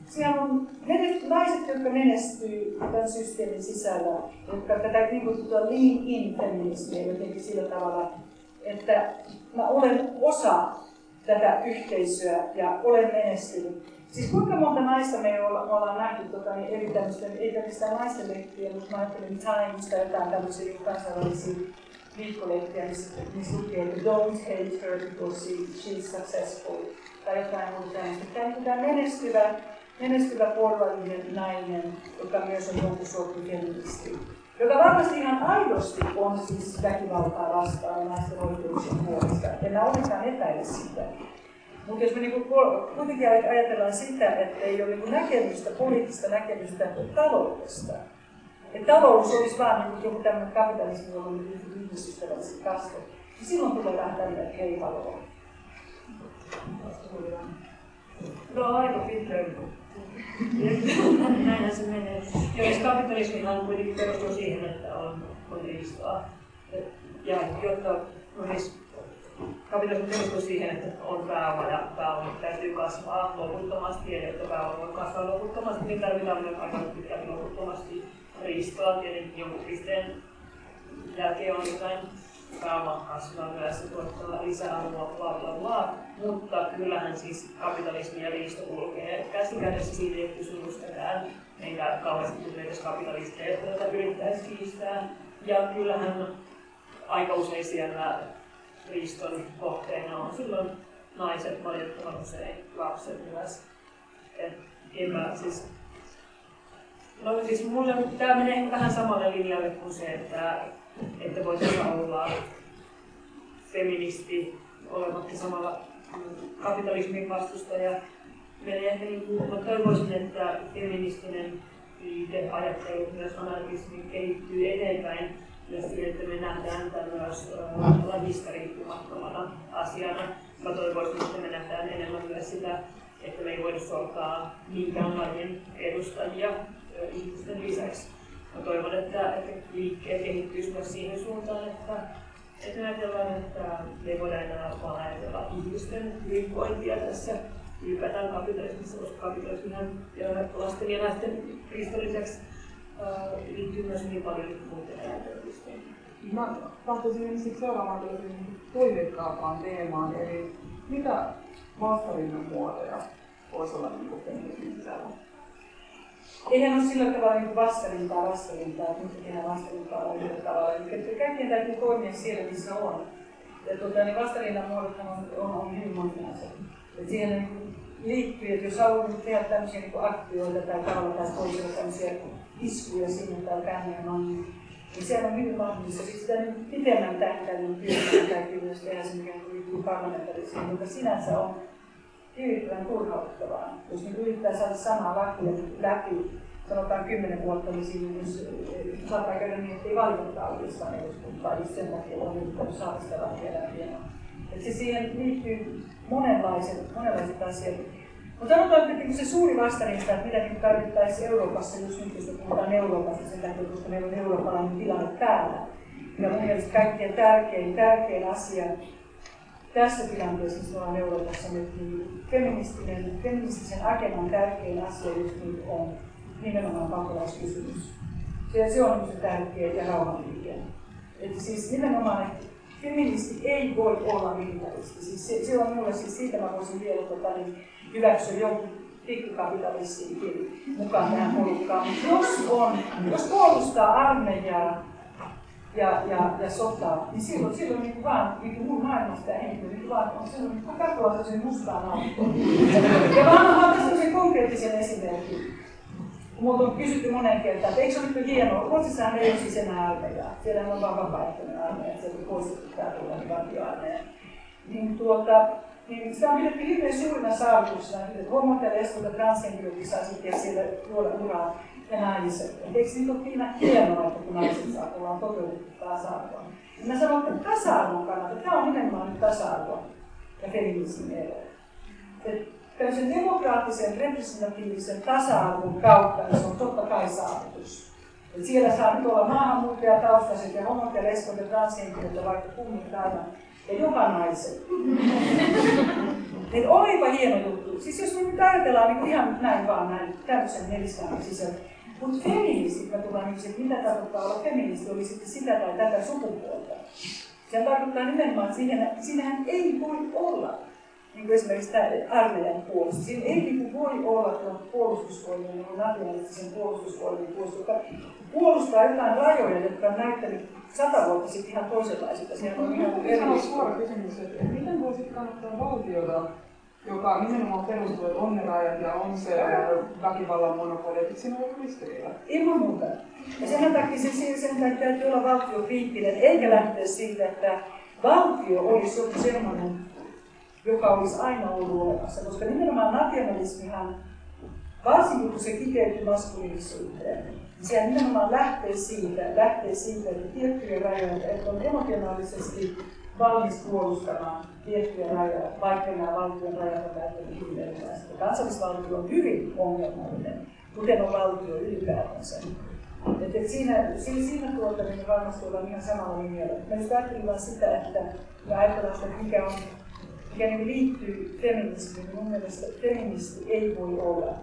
siellä on naiset, jotka menestyy tämän systeemin sisällä, jotka tätä niin kutsutaan lean in feminismiä jotenkin sillä tavalla, että mä olen osa tätä yhteisöä ja olen menestynyt. Siis kuinka monta naista me ollaan nähty tota, niin eri tämmöisten, ei pelkästään naisten lehtiä, mutta mä ajattelin Times tai jotain tämmöisiä kansainvälisiä viikkolehtiä, missä, missä lukee, että don't hate her because she, she's successful tai jotain muuta. Tämä menestyvä menestyvä puolueellinen nainen, joka myös on jonkun sortin feministi, joka varmasti ihan aidosti on siis väkivaltaa vastaan naisten oikeuksien puolesta. En mä ollenkaan epäile sitä. Mutta jos me niinku kuitenkin ajatellaan sitä, että ei ole niinku näkemystä, poliittista näkemystä taloudesta, että talous olisi vaan niinku joku tämmöinen kapitalismi, jolla on ihmisystävällisesti kasvu, niin silloin tulee vähän tämmöinen heipaloa. No aika pitkälle Näinhän se menee. Joo, siis kapitalismihan kuitenkin perustuu siihen, että on, on. Ja jotta no siis kapitalismi perustuu siihen, että on pääoma ja pääoma täytyy kasvaa loputtomasti. Ja jotta pääoma voi kasvaa loputtomasti, niin tarvitaan myös aika pitkälti loputtomasti riistoa. Tietenkin jonkun pisteen jälkeen on jotain pääoma kasvaa myös ja tuottaa bla bla. Mutta kyllähän siis kapitalismi ja riisto kulkee käsi kädessä, siitä ei kysymystäkään. Eikä kauheasti tule edes kapitalisteja, joita yrittäisi kiistää. Ja kyllähän aika usein siellä riiston kohteena on silloin naiset, valitettavan usein lapset myös. Et en mä siis No siis mulle tämä menee vähän samalle linjalle kuin se, että että voitaisiin olla feministi olematta samalla kapitalismin vastustaja. Menee, niin mä toivoisin, että feministinen liikeajattelu, myös anarkismi kehittyy eteenpäin ja siihen, että me nähdään tämä myös lajista riippumattomana asiana. Mä toivoisin, että me nähdään enemmän myös sitä, että me ei voida sortaa minkään lajin edustajia ihmisten lisäksi mä toivon, että, että liikkeet kehittyisi myös siihen suuntaan, että, että ajatellaan, että me ei voida enää vaan ajatella ihmisten hyvinvointia tässä ylipäätään kapitalismissa, koska kapitalismihan lasten ja naisten riiston lisäksi äh, liittyy myös hyvin paljon muiden käyttöön. Mä tahtoisin sitten seuraavaan toiveikkaampaan teemaan, eli mitä vastarinnan muotoja voisi olla niin feminismin sisällä? Eihän ole sillä tavalla niin vastarintaa vastarintaa, että nyt tehdään vastarintaa yhdellä tavalla. Eli kaikkien täytyy toimia siellä, missä on. Ja tuota, niin vastarinnan muodothan on, on, on hyvin moninaiset. Et siihen niin liittyy, että jos haluaa tehdä tämmöisiä niin aktioita tai tavalla tai toisella tämmöisiä iskuja sinne tai tänne, niin niin sehän on hyvin mahdollista. Sitten sitä niin pitemmän tähtäimen työtä täytyy myös tehdä se, mikä liittyy parlamentarismiin, joka sinänsä on hirvittävän turhauttavaa. Jos niin yrittää saada samaa lakia läpi, sanotaan kymmenen vuotta, niin siinä jos saattaa käydä niin, että ei valiteta uudestaan eduskuntaa, just sen takia on yrittänyt saada sitä lakia läpi. Että se siihen liittyy monenlaiset, monenlaiset asiat. Mutta sanotaan, että se suuri vastarinta, että mitä niin tarvittaisiin Euroopassa, jos nyt jos puhutaan Euroopasta sen takia, koska meillä on eurooppalainen tilanne päällä. Ja mun mielestä kaikkein tärkein, tärkein asia tässä tilanteessa, missä ollaan Euroopassa nyt, niin feministinen, feministisen agendan tärkein asia just nyt on nimenomaan pakolaiskysymys. Se, se on se tärkeä ja rauhanliike. Että siis nimenomaan, että feministi ei voi olla militaristi. Siis se, se on minulle, siis siitä mä voisin vielä tota, niin, hyväksyä jonkun pikkukapitalistinkin mukaan tähän porukkaan. Jos, on, jos puolustaa armeijaa ja, ja, ja sotaa, niin silloin, silloin niin vaan niin kuin mun maailmasta ja henkilö, niin vaan on silloin niin katsoo sen mustaan autoon. Ja mä annan tästä konkreettisen esimerkin. Multa on kysytty monen kertaan, että eikö se ole hienoa, Ruotsissahan ei ole siis enää armeijaa. Siellä on vain vapaaehtoinen armeija, sieltä poistettu tämä tuollainen vakioarmeija. Niin tuota, niin sitä on pidetty hirveän suurina saavutuksena, että homot ja transhenkilöt saa sitten siellä luoda uraa ja. Et eikö nyt ole siinä hienoa, että kun naiset saa, ollaan toteutettu tasa-arvoa. Ja mä sanon, että tasa-arvon kannalta, tämä on nimenomaan tasa-arvo ja feminismin ero. Tällaisen demokraattisen, representatiivisen tasa-arvon kautta niin se on totta kai saavutus. Et siellä saa nyt olla maahanmuuttajataustaiset ja homot ja lesbot ja transhenkilöt vaikka kummit aivan ja jopa naiset. niin olipa hieno juttu. Siis jos me nyt ajatellaan niin ihan näin vaan näin, tämmöisen neliskaanan sisällä. Mutta feministit, mä tullaan nyt että mitä tarkoittaa olla feministi, oli sitten sitä tai tätä sukupuolta. Se tarkoittaa nimenomaan, että siihen, siinähän ei voi olla niin kuin esimerkiksi tämä armeijan puolustus. Siinä ei niin voi olla tuon puolustusvoimien, niin nationalistisen puolustusvoimien puolustus, joka puolustaa jotain rajoja, jotka on näyttänyt sata vuotta sitten ihan toisenlaisilta. Siellä on ihan eri... suora kysymys, että miten voisit kannattaa valtiota, joka nimenomaan perustuu, että ja on se väkivallan monopoli, että siinä on ristiriita. Ilman muuta. Ja sen takia se, sen takia täytyy olla valtio kriittinen, eikä lähteä siitä, että valtio olisi joku sellainen, joka olisi aina ollut olemassa. Koska nimenomaan nationalismihan, varsinkin kun se kiteytyy maskuliinisuuteen, sehän nimenomaan lähtee siitä, lähtee siitä, että tiettyjä rajoja, että on emotionaalisesti valmis puolustamaan tiettyjä rajoja, vaikka nämä valtion rajat on hyvin erilaiset. Kansallisvaltio on hyvin ongelmallinen, kuten on valtio ylipäätänsä. Et, et siinä, siinä, siinä tuota, niin varmasti ollaan ihan samalla linjalla. Me just ajattelin sitä, että ajatellaan sitä, mikä, on, mikä niin liittyy feminismiin, mun mielestä feministi ei voi olla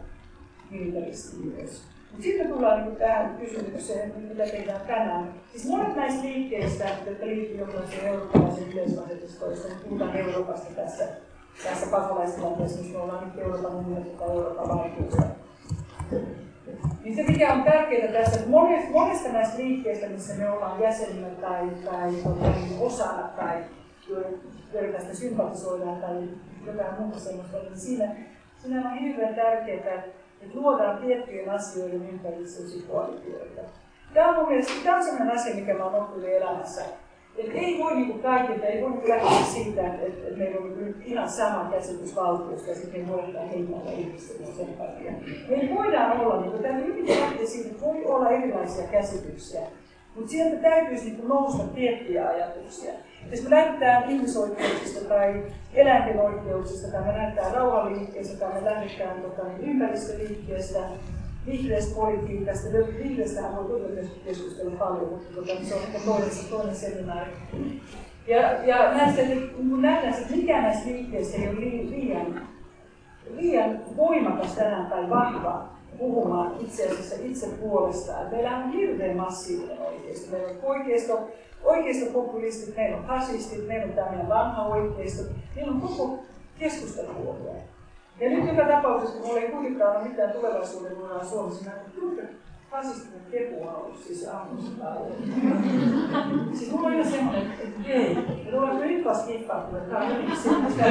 militaristi myös. Mutta sitten tullaan niin tähän kysymykseen, mitä tehdään tänään. Siis monet näistä liikkeistä, jotka liittyy jonkinlaiseen eurooppalaisen yleisvasetustoon, jos puhutaan Euroopasta tässä, tässä pakolaistilanteessa, missä me ollaan nyt Euroopan unionissa tai Euroopan valtuusta. Niin se mikä on tärkeää tässä, että monesta, monesta näistä liikkeistä, missä me ollaan jäseninä tai, tai, tai osana tai joiden tästä sympatisoidaan tai jotain muuta sellaista, niin siinä, siinä on hirveän tärkeää, että luodaan tiettyjen asioiden ympäristöisiä koalitioita. Tämä on mun mielestä tämä on sellainen asia, mikä mä oon oppinut elämässä. Että ei voi niinku kaikilta, ei voi niinku lähteä siitä, että, että, että meillä on niinku ihan sama käsitys valtiosta ja sitten me voidaan heimalla ihmistä sen takia. Me voidaan olla, niin täytyy yrittää lähteä siitä, että voi olla erilaisia käsityksiä. Mutta sieltä täytyisi niinku nousta tiettyjä ajatuksia. Jos me lähdetään ihmisoikeuksista tai eläinten oikeuksista tai me lähdetään rauhanliikkeestä tai me lähdetään tota, niin ympäristöliikkeestä, vihreästä politiikasta, vihreästähän voi todella myös keskustella paljon, mutta tota, se on toinen, toinen seminaari. Ja, ja näistä, kun nähdään, että mikään näistä liikkeistä ei ole liian, liian voimakas tänään tai vahva puhumaan itse asiassa itse puolestaan. Meillä on hirveän massiivinen oikeisto. Meillä on oikeisto, oikeistopopulistit, meillä on fasistit, meillä on tämmöinen vanha oikeisto, meillä on koko keskustelupuolue. Ja nyt joka tapauksessa, kun ei kuitenkaan ole mitään tulevaisuuden uraa Suomessa, mä fasistinen kepu on ollut siis aamusta Siis mulla on ihan semmoinen, että ei. Ja nyt vasta kippautunut, että tämä on jotenkin semmoista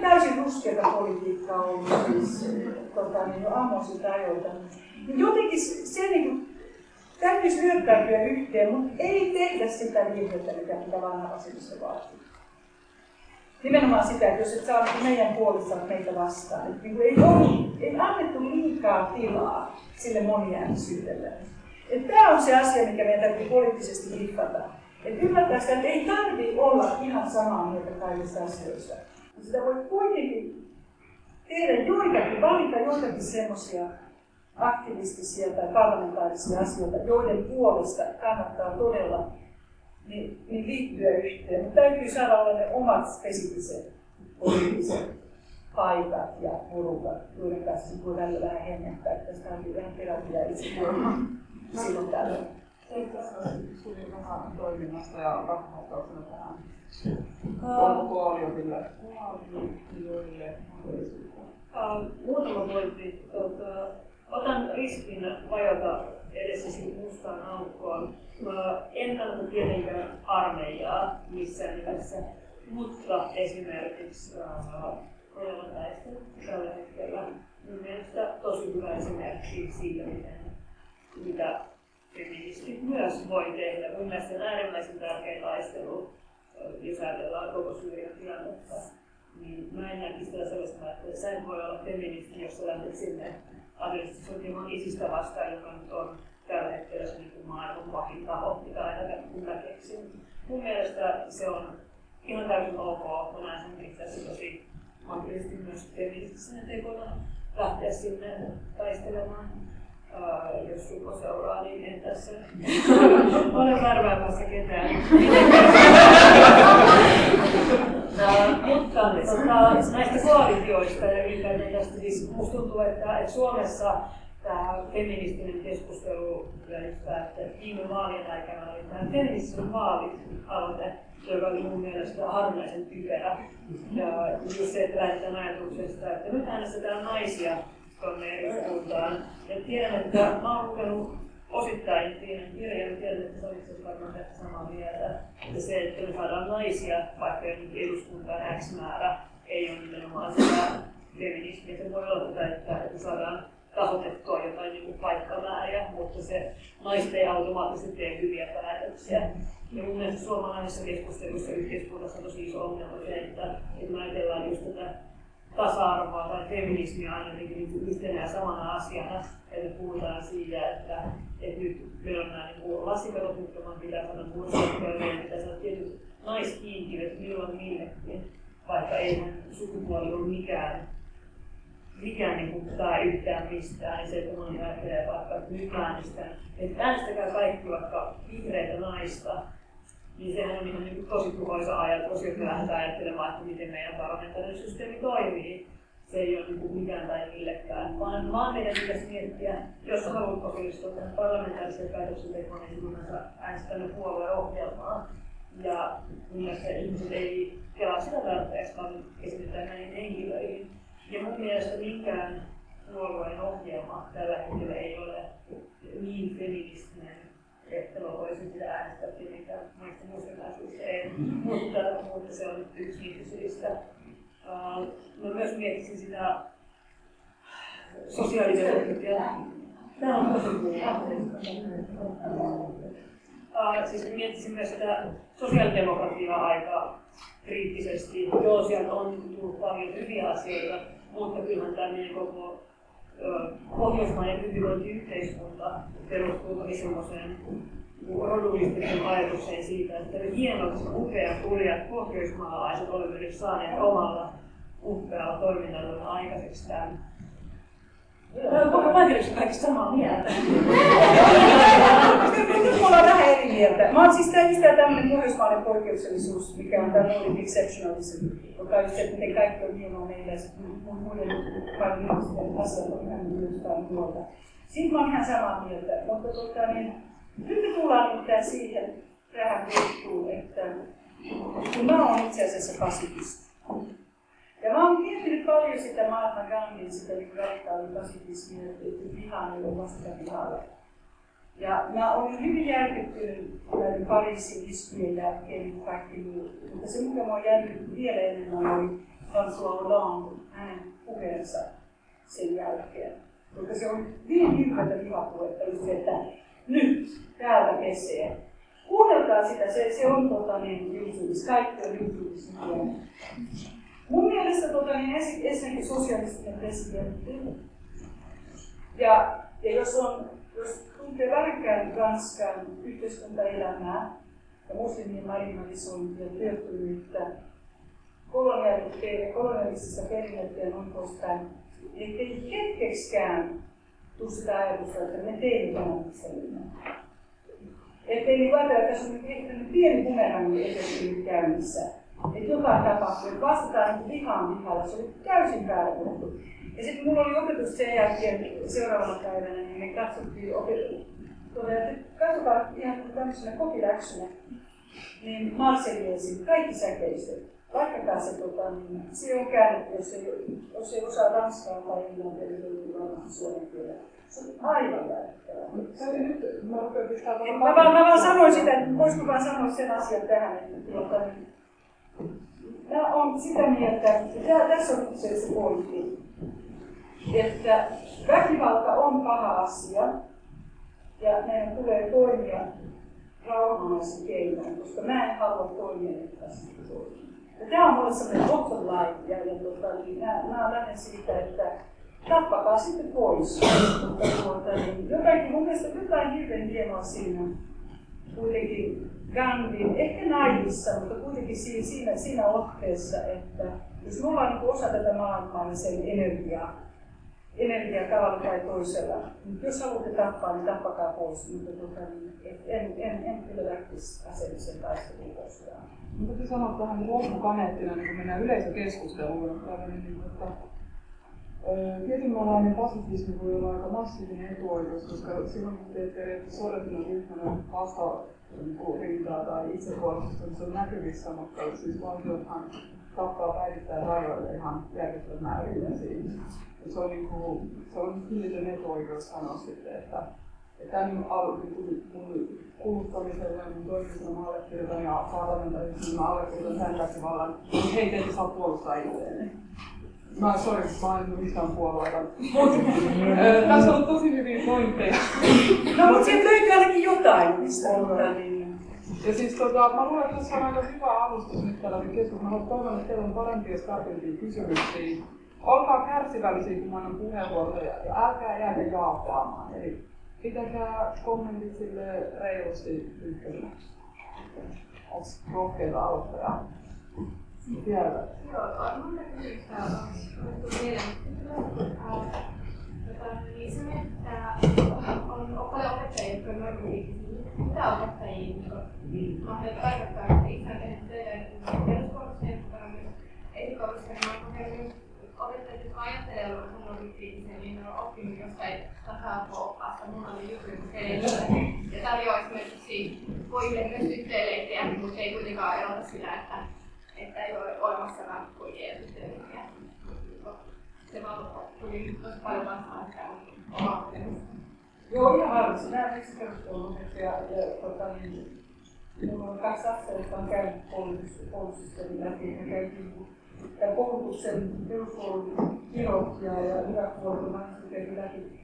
täysin ruskeata politiikkaa ollut siis tota, niin jo ammoisilta ajoilta. Jotenkin se niin kuin, täytyisi lyöttäytyä yhteen, mutta ei tehdä sitä virhettä, mitä, mitä vanha vasemmisto vaatii. Nimenomaan sitä, että jos et saa niin meidän puolissa meitä vastaan, että niin ei, ole, ei annettu liikaa tilaa sille moniäänisyydelle. Tämä on se asia, mikä meidän täytyy poliittisesti hiffata. Että ymmärtää sitä, että ei tarvitse olla ihan samaa mieltä kaikista asioista. Sitä voi kuitenkin tehdä joitakin, valita joitakin semmoisia aktivistisia tai parlamentaarisia asioita, joiden puolesta kannattaa todella niin, niin liittyä yhteen. Mutta täytyy saada olla ne omat spesifiset poliittiset paikat ja porukat, joiden kanssa voi välillä vähän hengähtää, että tästä on vähän terapiaa itse silloin tällöin. Toiminnasta ja rahoituksena tähän. Onko koaliotille Muutama pointti. Tuota, otan riskin vajota edessäsi mustaan aukkoon. En kannata tietenkään armeijaa missään nimessä, mutta esimerkiksi uh, taistelu tällä hetkellä minun mielestä tosi hyvä esimerkki siitä, miten, mitä feministit myös voi tehdä. Mun mielestä on äärimmäisen tärkeä taistelu, jos ajatellaan koko Syyrian tilannetta. Niin mä en näkisi sellaista, että sä voi olla feministi, jos sä lähdet sinne aseellistussotimaan isistä vastaan, joka nyt on tällä hetkellä se niin maailman pahin taho, mitä aina kun mä keksin. Mun mielestä se on ihan täysin ok. Mä näen sen itse asiassa tosi mahdollisesti myös feministisenä tekona lähteä sinne taistelemaan. Uh, jos suko seuraa, niin en tässä ole värväämässä ketään. mutta tota, näistä koalitioista ja tästä, siis musta tuntuu, että, että Suomessa tämä feministinen keskustelu ja just että viime vaalien aikana oli tämä feministinen vaalit-aloite, joka oli mun mielestä harvinaisen typerä. Ja just se, että lähdetään ajatuksesta, että nyt äänestetään naisia tuonne eduskuntaan. Ja tiedän, että mä oon lukenut osittain tiedän kirjan, tiedän, että varmaan tästä samaa mieltä. Että se, että me saadaan naisia vaikka eduskuntaan X määrä, ei ole nimenomaan sitä feminismiä. Se voi olla tätä, että, että saadaan tasotettua jotain niin kuin paikkamääriä, mutta se naiset ei automaattisesti tee hyviä päätöksiä. Ja mun mielestä suomalaisessa keskustelussa yhteiskunnassa on tosi iso ongelma se, että, että me ajatellaan just tätä tasa-arvoa tai feminismiä aina niin yhtenä ja samana asiana. Että puhutaan siitä, että, että nyt meillä on nämä niin lasikatot, mitkä vaan pitää saada ja pitää saada tietyt naiskiintiöt milloin millekin, vaikka eihän sukupuoli ole mikään mikään niin kuin tai yhtään mistään, niin se, että moni ajattelee vaikka, että nyt äänestän, että äänestäkää kaikki vaikka vihreitä naista, niin sehän on ihan niin tosi tuhoisa ajatus, jos me lähdetään ajattelemaan, että miten meidän parlamentaarinen systeemi toimii. Se ei ole niin kuin mikään tai millekään, vaan, vaan meidän pitäisi miettiä, jos haluat osallistua tähän parlamentaariseen päätöksentekoon, niin silloin äänestämme puolueohjelmaa. Ja mielestäni ihmiset ei kelaa sitä tarpeeksi, vaan keskitytään näihin henkilöihin. Ja mun mielestä minkään puolueen ohjelma tällä hetkellä ei ole niin feministinen, että mä voisin sitä äänestää tietenkään muista muslimilaisuudesta ei, mutta, mutta se on yksi niistä syistä. Mä myös miettisin sitä sosiaalidemokratiaa. Tämä on tosi uh, siis miettisin myös sitä sosiaalidemokratiaa aika kriittisesti. Joo, sieltä on tullut paljon hyviä asioita, mutta kyllähän tämmöinen koko pohjoismainen hyvinvointiyhteiskunta perustuu tosi semmoiseen rodullistiseen ajatukseen siitä, että ne hienot, upeat, kurjat pohjoismaalaiset olemme nyt saaneet omalla upealla toiminnalla aikaiseksi tämän Onko Maikerissa kaikki samaa mieltä? Nyt mulla on mieltä. Mä oon siis täysin tämmöinen pohjoismainen poikkeuksellisuus, mikä on tämä Nordic Exceptionalism, joka on se, miten kaikki on hienoa meillä ja muiden kaikki ihmisten asiat on ihan jostain muualta. Siitä mä oon ihan samaa mieltä, mutta tota, niin, nyt me tullaan nimittäin siihen tähän juttuun, että kun mä oon itse asiassa pasifisti, Ja mä oon miettinyt paljon sitä Mahatma Gandhin, sitä niin radikaalikasifismia, että vihaan ei ole vasta vihalle. Ja mä olin hyvin järkyttynyt näiden Pariisin iskujen jälkeen ja kaikki muu. Mutta se, mikä mua järkytti vielä enemmän, oli François Hollande, hänen puheensa sen jälkeen. Koska se on niin hirveätä vihapuhetta, että nyt täältä pesee. Kuunnelkaa sitä, se, se on tota, niin, YouTubessa, kaikki on YouTubessa Mun mielestä tota, niin ensinnäkin sosialistinen presidentti. Ja, ja jos, on, jos tuntee värikkään Ranskan yhteiskuntaelämää ja muslimien marginalisointia, työttömyyttä, kolonialistista perinnettä ja noin poispäin, ettei hetkeksikään tule sitä ajatusta, että me teemme tämän itsellemme. Ettei niin ajatella, että tässä on nyt pieni bumerangin efekti käynnissä että jotain tapahtuu, että vastataan niin vihaan vihalla, se oli täysin juttu. Ja sitten mulla oli opetus sen jälkeen seuraavana päivänä, niin me katsottiin opetus, että katsotaan ihan tämmöisenä kotiläksynä, niin Marseliesin kaikki säkeistöt, vaikka se, tota, niin, se on käännetty, jos ei, jos ei osaa ranskaa tai englantia, niin ei varmasti suomen kielellä. Se on aivan järkyttävää. Mä, mä, mä vaan sanoin sitä, että voisiko vaan sanoa sen asian tähän, että tuota, niin, Mä olen sitä mieltä, että tässä on se, se pointti, että väkivalta on paha asia. Ja meidän tulee toimia rauhanomaisen keinoin, koska mä en halua toimia tässä. Ja tämä on mulle sellainen bottom line, ja, ja tota, niin mä, mä lähden siitä, että tappakaa sitten pois. Mutta tuota, niin, jotakin, mun mielestä jotain hirveän hienoa siinä kuitenkin Gandhin, ehkä naivissa, mutta kuitenkin siinä, siinä, siinä otteessa, että jos me ollaan niin osa tätä maailmaa, niin sen energiaa, energia tavalla tai toisella. Mutta jos haluatte tappaa, niin tappakaa pois. Mutta tuota, niin, en, en, en kyllä lähtisi aseellisen taistelun koskaan. Mutta te sanotte vähän loppukaneettina, niin kun mennään yleisökeskusteluun, niin, että Tietynlainen pasifismi voi olla aika massiivinen etuoikeus, koska silloin kun te teette sorrettuna ryhmänä vasta rintaa tai itsepuolustusta, niin se on näkyvissä, mutta siis valtiothan tappaa päivittäin rajoille ihan järjestelmän määrin siinä. Se on, niin kuin, se on hillitön etuoikeus sanoa sitten, että että niin niin mun kuluttamiselle mun toiminnassa mä allekirjoitan ja parlamentarismin mä allekirjoitan sen väkivallan, niin heitä ei saa puolustaa itseäni. Mä, sorry, mä en mistään puolueita. Tässä on tosi hyviä pointteja. No, mutta sieltä löytyy ainakin jotain, mistä niin. Ja siis tota, mä luulen, että tässä on aika hyvä alustus nyt tällä keskustelulla. Mä toivon, että teillä on parempia ja skarpempia kysymyksiä. Olkaa kärsivällisiä, kun mä annan puheenvuoroja, ja älkää jäädä jaapaamaan. Eli pitäkää kommentit sille reilusti ykköllä. Onko rohkeita aloittajaa? Vielä. Joo, on on paljon opettajia, on normitiivisiä. Mitä opettajia että itse on tehnyt töitä peruskoulussa ja myös esikoulussa, olen opettajat, jotka ajattelee olevansa normitiivisiä, niin ne on oppinut jostain tasa-arvo-oppaasta muutaman jutun heille. Ja tarjoaa esimerkiksi pojille myös yhteenleikkiä, mutta ei kuitenkaan erota sillä, että että ei ole olemassa rankkoja ja tyttöjä. Se vaan tuli tosi paljon vastaan sitä. Joo, ihan varmasti. Nämä yksi peruskoulutukset ja, ja tota, niin, minulla on kaksi lasta, jotka on käynyt koulutussysteemin läpi. Ja käytiin tämän koulutuksen peruskoulun kirot ja, ja yläkoulun käytiin läpi.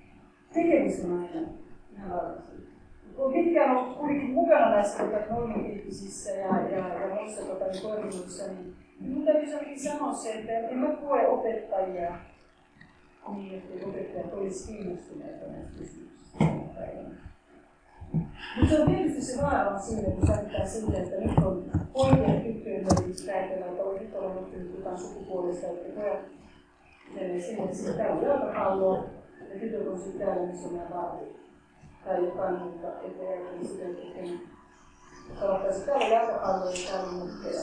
Tekemisen aina ihan varmasti olen pitkään ollut kuitenkin mukana näissä tota, normitiivisissä ja, ja, ja muissa tota, toiminnoissa, niin minun täytyy ainakin sanoa se, että en mä koe opettajia niin, että opettajat olisi kiinnostuneita näistä kysymyksistä. Mutta se on tietysti se vaara siinä, kun käyttää siitä, että nyt on poikien tyttöjen välillä päätellä, että on nyt oppinut jotain sukupuolesta, että pojat menee sinne, että täällä on jalkapalloa ja tytöt on sitten täällä, missä on nämä vaarit tai jotain muuta, ettei ajattelisi sitä tekemään. Että täällä on jalkapallo ja täällä on mutteja.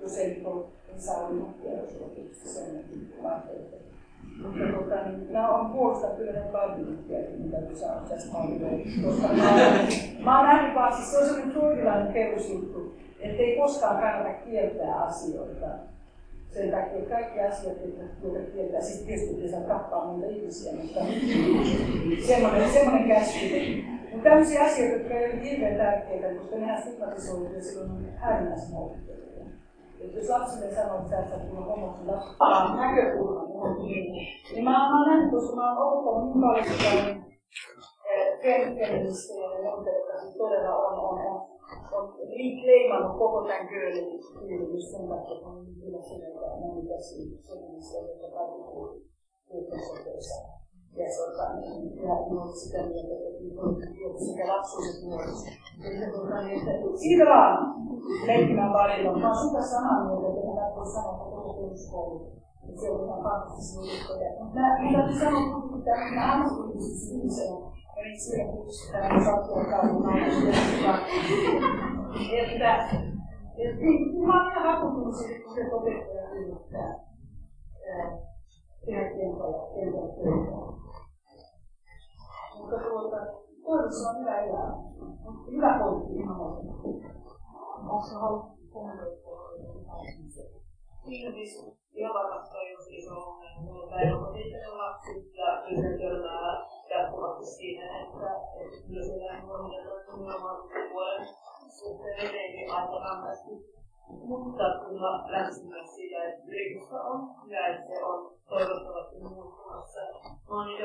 Jos ei ole lisää ole mutteja, jos on tietysti sellainen vaihtoehto. Mutta tota, mä oon puolustaa kyllä näitä valmiukkiakin, mitä saa tästä paljon. Koska mä, oon nähnyt vaan, siis se on sellainen freudilainen perusjuttu, että ei koskaan kannata kieltää asioita sen takia kaikki asiat, joita kieltää, siis tietysti ei saa tappaa muita ihmisiä, mutta semmoinen, semmoinen käsky. Mutta tämmöisiä asioita, jotka ei ole hirveän tärkeitä, koska nehän stigmatisoivat ja silloin on Että jos lapsille sanoo, että sä et saa tulla homoksi lapsaan näkökulman, niin mä, oon nähnyt, koska mä oon opettanut niin paljon sitä, feministejä ja jotka todella on, on, on, on leimannut koko tämän köölin just sen takia, että on kyllä sinne monikäisiä sellaisia, jotka tarvitsee yhteisötöissä. Ja tota, vaan leikkimään paljon. Mä oon super samaa mieltä, että mä tarvitsen sanoa koko peruskoulu. Se on ihan fantastisia juttuja. Mutta mä täytyy sanoa, että mä ammatillisessa ihmisenä, tämä sattuu kaupunkaan. Että mä olen ihan vakuuttunut siitä, kun se opettaja yrittää tehdä kentällä kentällä Mutta tuota, koulussa on hyvä elää. Hyvä pointti ihan. Onko halunnut siis ihan varmasti on just iso ongelma. Mulla on päiväkotitainen lapsi ja yhden törmää jatkuvasti siihen, että, kyllä siellä huomioidaan nimenomaan puolen suhteen eteenkin aika rankasti. Mutta kyllä myös siitä, että yritystä on ja että se on toivottavasti muuttumassa. Mä oon itse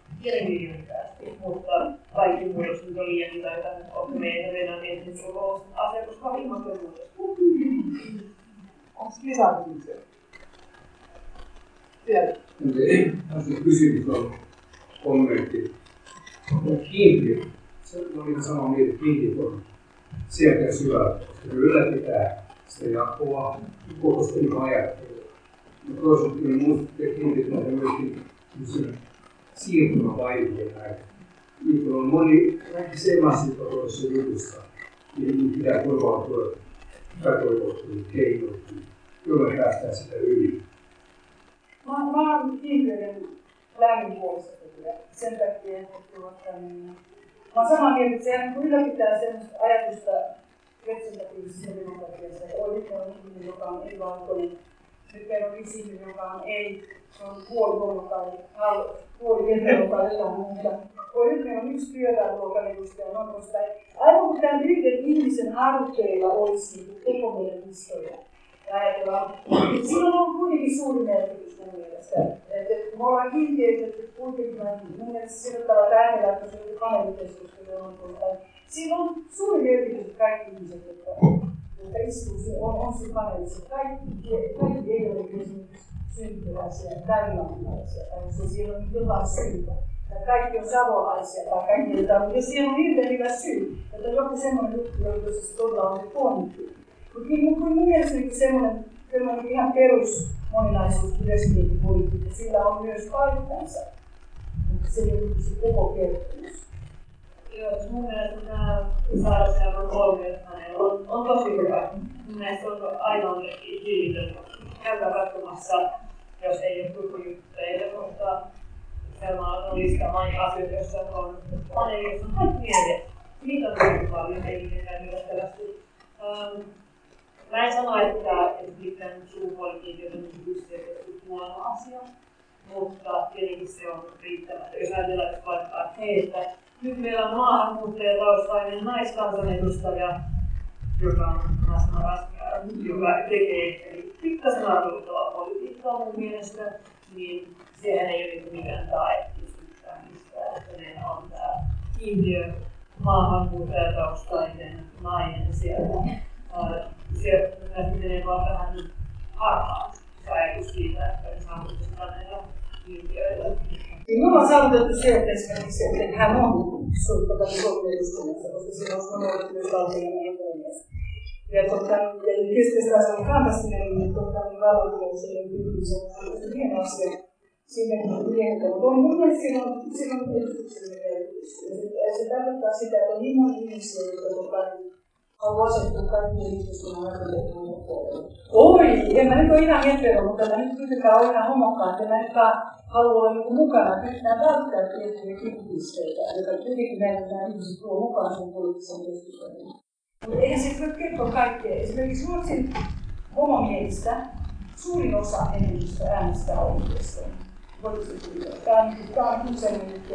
mielenkiintoisesti, mutta kaikki muutos nyt on liian hitaita, on meidän meidän niin, se on asia, koska ilmastonmuutos. Onko lisäkysymyksiä? Siellä. Kysymys on kommentti. Kiintiö se on ihan samaa mieltä, on sieltä syvältä, koska ylläpitää sitä jatkuvaa koko niin ajattelua. Mutta toisaalta ne muut kiintiöt nähdään myöskin siirtymävaiheen näitä. Niitä on moni, tuossa jutussa, niin pitää turvautua epätoivottuihin keinoihin, joilla päästään sitä yli. Mä, mä oon lämmin puolesta sen takia, että tuota, niin, Mä oon samaa mieltä, että se niin ylläpitää sellaista ajatusta representatiivisesta demokratiasta, että on ihminen, joka on ei-valkoinen, nyt meillä on ihminen, joka on ei, se on puoli homo tai puoli hetero tai jotain muuta. Oi, nyt meillä on yksi työväenluokan edustaja, poispäin. Aivan kuin tämän yhden ihmisen harteilla olisi niin koko meidän historia. Ajatellaan, silloin on kuitenkin suuri merkitys mun mielestä. Et me ollaan kiinteytetty kuitenkin mun mielestä sillä tavalla äänellä, että se on paneelikeskustelu on. Siinä on suuri merkitys, että kaikki ihmiset, jotka, jotka istuu, on, on siinä paneelissa. Kaikki, kaikki ei ole esimerkiksi syntyläisiä tai se siellä on jotain syytä. Kaikki on savolaisia tai kaikki jotain, mutta siellä on hirveän hyvä syy, että joku semmoinen juttu, jossa se todella on se pointti. Mutta niin, mun mielestä niin semmoinen, semmoinen ihan perus moninaisuus diversiteettipolitiikka, sillä on myös paikkansa. Mutta se ole se koko kertomus. Joo, mun mielestä tämä sellainen kolme, on, on tosi hyvä. Mun mielestä on aivan hillitön käydä katsomassa, jos ei ole tutujuttuja, mutta Selma on listaamaan asioita, joissa on paneelissa on kaikki mielet. Niitä on tosi paljon, ei niitä käynyt Um, Mä en sano, että, että pitkän sukupuolikiintiöt on yksilöity huono asia, mutta tietenkin se on riittämättä. Jos ajatellaan että hei, että nyt meillä on maahanmuuttajataustainen naiskansanedustaja, joka on joka tekee pikkasen arvoittavaa politiikkaa mun mielestä, niin sehän ei ole mikään tae mistään, että meillä on tämä kiintiö maahanmuuttajataustainen nainen siellä se menee vaan vähän harhaan se ajatus siitä, että me saavutetaan näillä kiintiöillä. Me ollaan saavutettu se, että esimerkiksi että hän on suunnitelma Suomen koska siinä on sanonut myös valtion puhemies. Ja tota, se on fantastinen, niin tota, niin vallankumouksen se on hieno asia. Mutta on mun mielestä siinä on, siinä on edustuksellinen merkitys. Ja se tarkoittaa sitä, että on niin moni ihmisiä, jotka Oi, en mä nyt ole ihan hetero, mutta mä nyt yritetään olla ihan homokkaan, mä nyt haluan olla niin mukana, että yritetään välttää tiettyjä kipupisteitä, jotka kuitenkin näitä nämä ihmiset tuo mukaan sen poliittisen keskustelun. Mutta eihän se voi kertoa kaikkea. Esimerkiksi Ruotsin homomiehistä suurin osa enemmistö äänestää oikeistoon. Tämä on, tämä on sellainen juttu,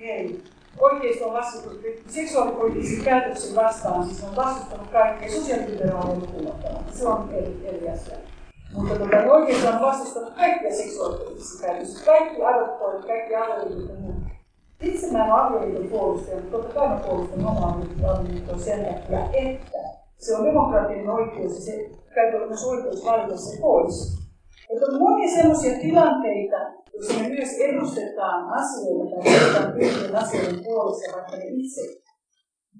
hei, oikeisto on vastustanut seksuaalipoliittisia päätöksiä vastaan, siis on vastustanut kaikkea sosiaaliliberaalia lukuun Se on eri, eri asia. Mutta tota, niin oikeisto on vastustanut kaikkia seksuaalipoliittisia päätöksiä. Kaikki adoptoinnit, kaikki avioliitot ja muut. Itse mä en ole avioliiton puolustaja, mutta totta kai mä puolustan omaa avioliittoa sen takia, että se on demokraattinen oikeus ja se täytyy myös oikeus valita se pois. Että on monia sellaisia tilanteita, joissa me myös edustetaan asioita tai edustetaan tiettyjen asioiden puolesta, vaikka ne itse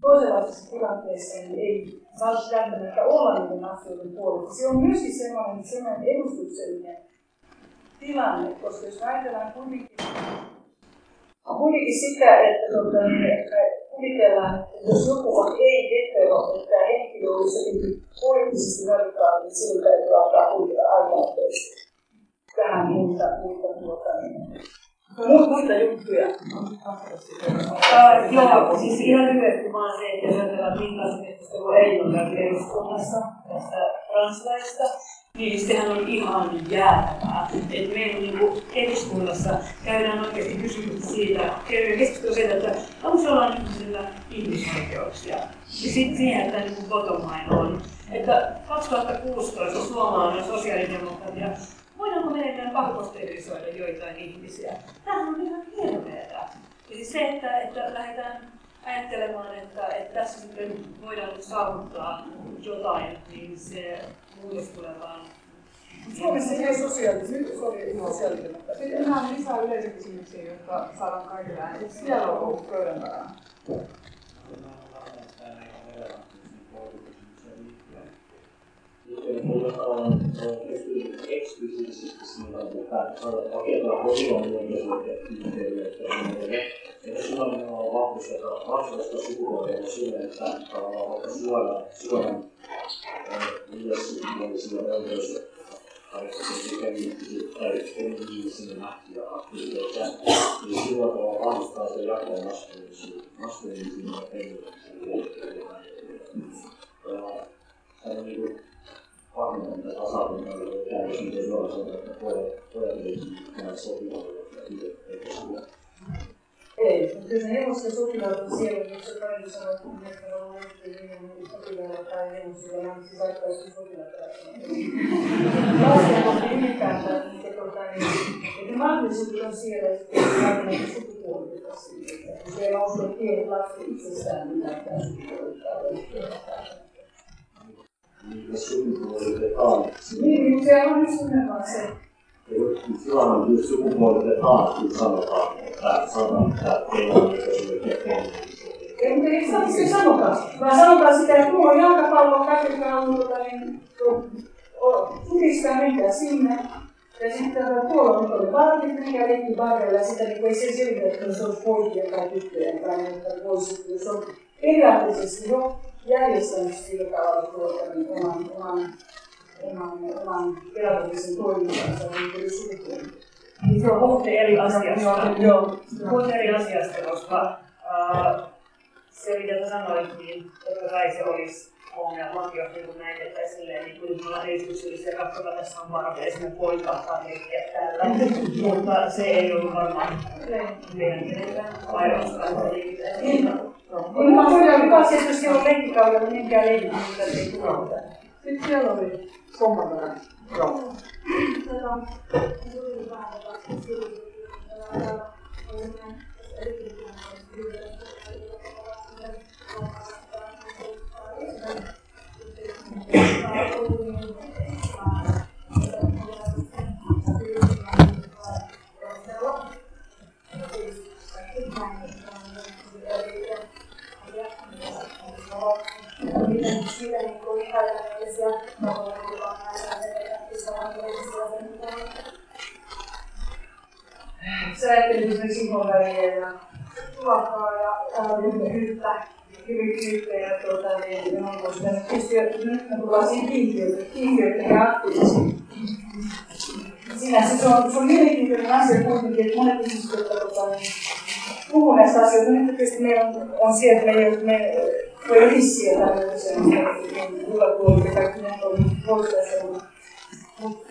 toisenlaisessa tilanteessa niin ei saa välttämättä olla niiden asioiden puolesta. Se on myöskin sellainen, sellainen edustuksellinen tilanne, koska jos ajatellaan kuitenkin, kuitenkin sitä, että tuota, kuvitellaan, että jos joku on ei-hetero, että tämä henkilö olisi jotenkin poliittisesti radikaali, niin silloin täytyy alkaa kuitenkin aikaa tähän muita, muita, tuota, niin, muita juttuja. Uh, joo, siis ihan lyhyesti vaan se, että jos ajatellaan, minkälaista keskustelua ei ole eduskunnassa tästä translaista, niin sehän on ihan jäätävää. Että meillä niin eduskunnassa käydään oikeasti kysymys siitä, käydään keskustelua siitä, että onko se olla ihmisillä ihmisoikeuksia. Ja sitten siihen, että niin bottom line on. Että 2016 suomalainen sosiaalidemokratia voidaanko meidän pakkosterilisoida joitain ihmisiä? Tämähän on ihan hirveetä. Eli se, että, että lähdetään ajattelemaan, että, että tässä sitten voidaan saavuttaa jotain, niin se vaan Suomessa ei sosiaalisesti, sosiaalidemokratia. Sitten enää lisää yleisökysymyksiä, jotka saadaan kaikille. Siellä on ollut pöydän takana. on eksplisiittisesti siinä, että rakentaa hoivamyönteisyyttä yhteyttä ja silloin on vahvisteta vahvista sukupuolia sille, että vaikka suoja, suojan niille sukupuolisille oikeus harjoittaisi tai feminiinisille nähtyjä aktiviteetteja, niin sillä tavalla vahvistaa se jako maskuliinisuuden ja feminiinisyyden. Tämä on niin kuin pahimmilta tasapainoilla käytössä, miten nuorisolla, että pojat, pojat ei näe sopivalla ja tytöt eikä sulla. Ei, mutta ne hevosten sotilaat on siellä, jossa kaikki sanoo, että ne on löytyy niin sotilailla tai hevosilla, se saattaa joskus sotilaat Lasten on ylipäätään, että tota, että mahdollisuudet on siellä, että sukupuolita siitä. Siellä on se pienet lapset itsessään, mitä tämä sukupuolita niitä sukupuolitetaan. Niin, mutta se on just nimenomaan se. Silloin on just sukupuolitetaan, kun sanotaan, että sanotaan, että ei ole niitä ei, sitä sanotaan, vaan sanotaan sitä, että on jalkapallo, kätykää on tuota, niin, futistaa menkää sinne. Ja sitten tuolla on oli parkit, mikä leikki barrella, ja sitä niin ei se selitä, että se olisi poikia tai tyttöjä tai voisi, se on periaatteessa jo järjestänyt sillä tavalla tuota, niin oman, oman, oman, oman pedagogisen toimintansa niin sukupuolella. Niin se on puhutte eri asiasta. Joo, puhutte eri asiasta, koska uh, se mitä sä sanoit, niin totta kai se olisi ongelmat ja niin kuin näin, että silleen, niin kuin mulla ei erityisyydestä se katsota tässä on varpeisena poika tai liikkeä täällä, mutta se ei ollut varmaan meidän sairauskanta jos siellä on silloin niin minkään linjaa, mitä ei tule. Sitten siellä oli sommatana. Joo. Tota, sä ajattelit esimerkiksi ihonväriä ja tupakkaa ja hyyttä, hyvyyttä ja tuota, niin, on koska tietysti nyt me tullaan siihen kiintiöitä, ja aktiivisiin. Sinänsä se on, se on mielenkiintoinen asia kuitenkin, että monet ihmiset, jotka tota, niin, puhuu näistä asioista, nyt tietysti meillä on, on siellä, että me me voi hissiä tämmöisiä, niin hyvä tuoli ja kaikki ne on voistaessa,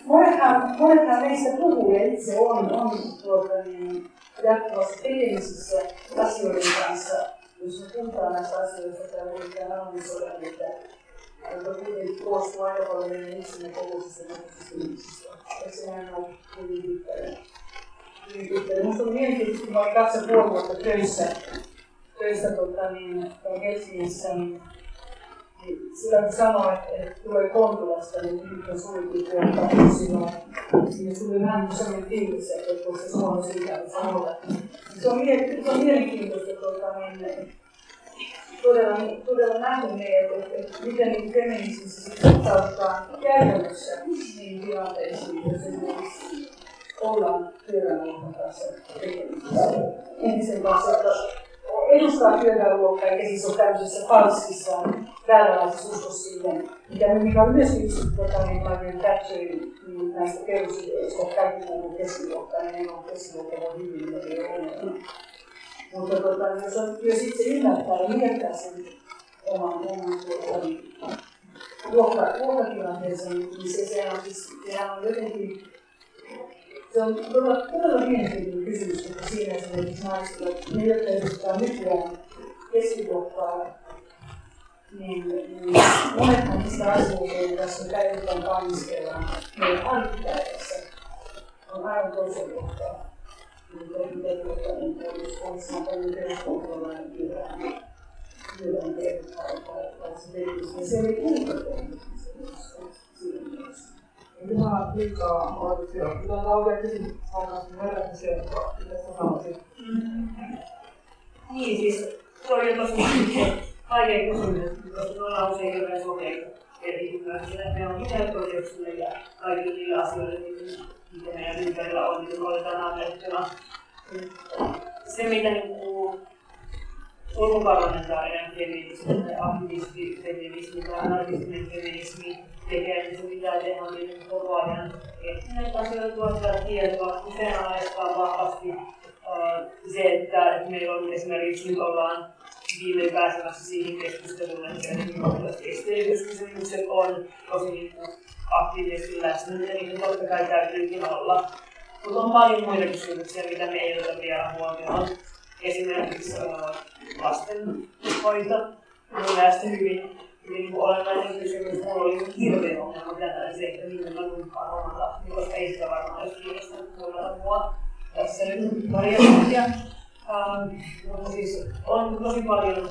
monethan, meistä puhuu ja itse on, on tuota, niin, jatkuvasti tekemisissä asioiden kanssa, jos me puhutaan näistä asioista tai yritetään analysoida niitä, joka kuitenkin koostuu aika paljon meidän itsemme kokoisista ihmisistä. Eikö se näin ole hyvin pitkälle? Minusta on mielenkiintoista, kun mä olin kaksi puoli vuotta töissä, töissä tota, niin, Helsingissä, niin sillä kun sanoi, että, että tulee Kontulasta, niin nyt on suljettu puolta silloin. Siinä tuli vähän sellainen fiilis, että tuossa Suomessa ikään sanoa. Se on, se on mielenkiintoista tuota, niin, todella, todella nähneet, että, että miten niin feminismissä suhtaudutaan käytännössä niin tilanteisiin, jos esimerkiksi ollaan työväenluokan kanssa tekemisissä. Entisen kanssa, että edustaa työväenluokkaa, eikä siis ole tämmöisessä falskissaan vääränlaisessa uskossa siihen, mikä, mikä on myös yksi tota, niin Margaret Thatcherin niin näistä perusideoista, että kaikki puhuu keskiluokkaa, niin on keskiluokka voi hyvin, mutta ei ole ongelma. Mutta tota, jos, on, jos itse ymmärtää ja mietitään sen oman, oman tuota, luokka, luokkatilanteeseen, niin se, sehän on, siis, sehän on jotenkin se on todella, todella mielenkiintoinen kysymys, että siinä esimerkiksi naisilla, ne jotka edustaa nykyään keskiluokkaa, niin, niin monethan niistä asioista, joita tässä käytetään kanniskellaan, meidän arkipäivässä on aivan toisen luokkaa. Niin tekniikka, niin jos on paljon peruskoululainen työtä, työtä on tehty tai se tekniikka, niin se ei kuulu siinä mielessä. Ihan liikaa odotuksia. Mutta on kauhean kysymys varmasti verran sieltä, mitä sä sanoisit. Niin siis, se oli tosi vaikea kysymys, koska me ollaan usein hirveän sokeita. Eli me on ihmisoikeuksille ja kaikille niille asioille, mitä meidän ympärillä on, niin me oletaan annettuna. Se, mitä niin kuin ulkoparlamentaarinen feminismi tai aktivisti feminismi tai anarkistinen feminismi tekee, niin se pitää tehdä niin koko ajan. Näitä asioita tuottaa tietoa, kyseenalaistaa vahvasti uh, se, että, että meillä on esimerkiksi nyt ollaan viimein pääsemässä siihen keskusteluun, että esteellisyyskysymykset on tosi niin aktiivisesti läsnä, ja niitä totta kai täytyykin olla. Mutta on paljon muita kysymyksiä, mitä me ei oteta vielä huomioon. Esimerkiksi uh, lastenhoito, mun mielestä hyvin niin olennainen kysymys. Mulla oli hirveä ongelma tänään se, että minne mä lumppaan omata, koska ei sitä varmaan olisi kiinnostanut kuunnella mua tässä nyt pari tuntia. Ähm, mutta siis on tosi paljon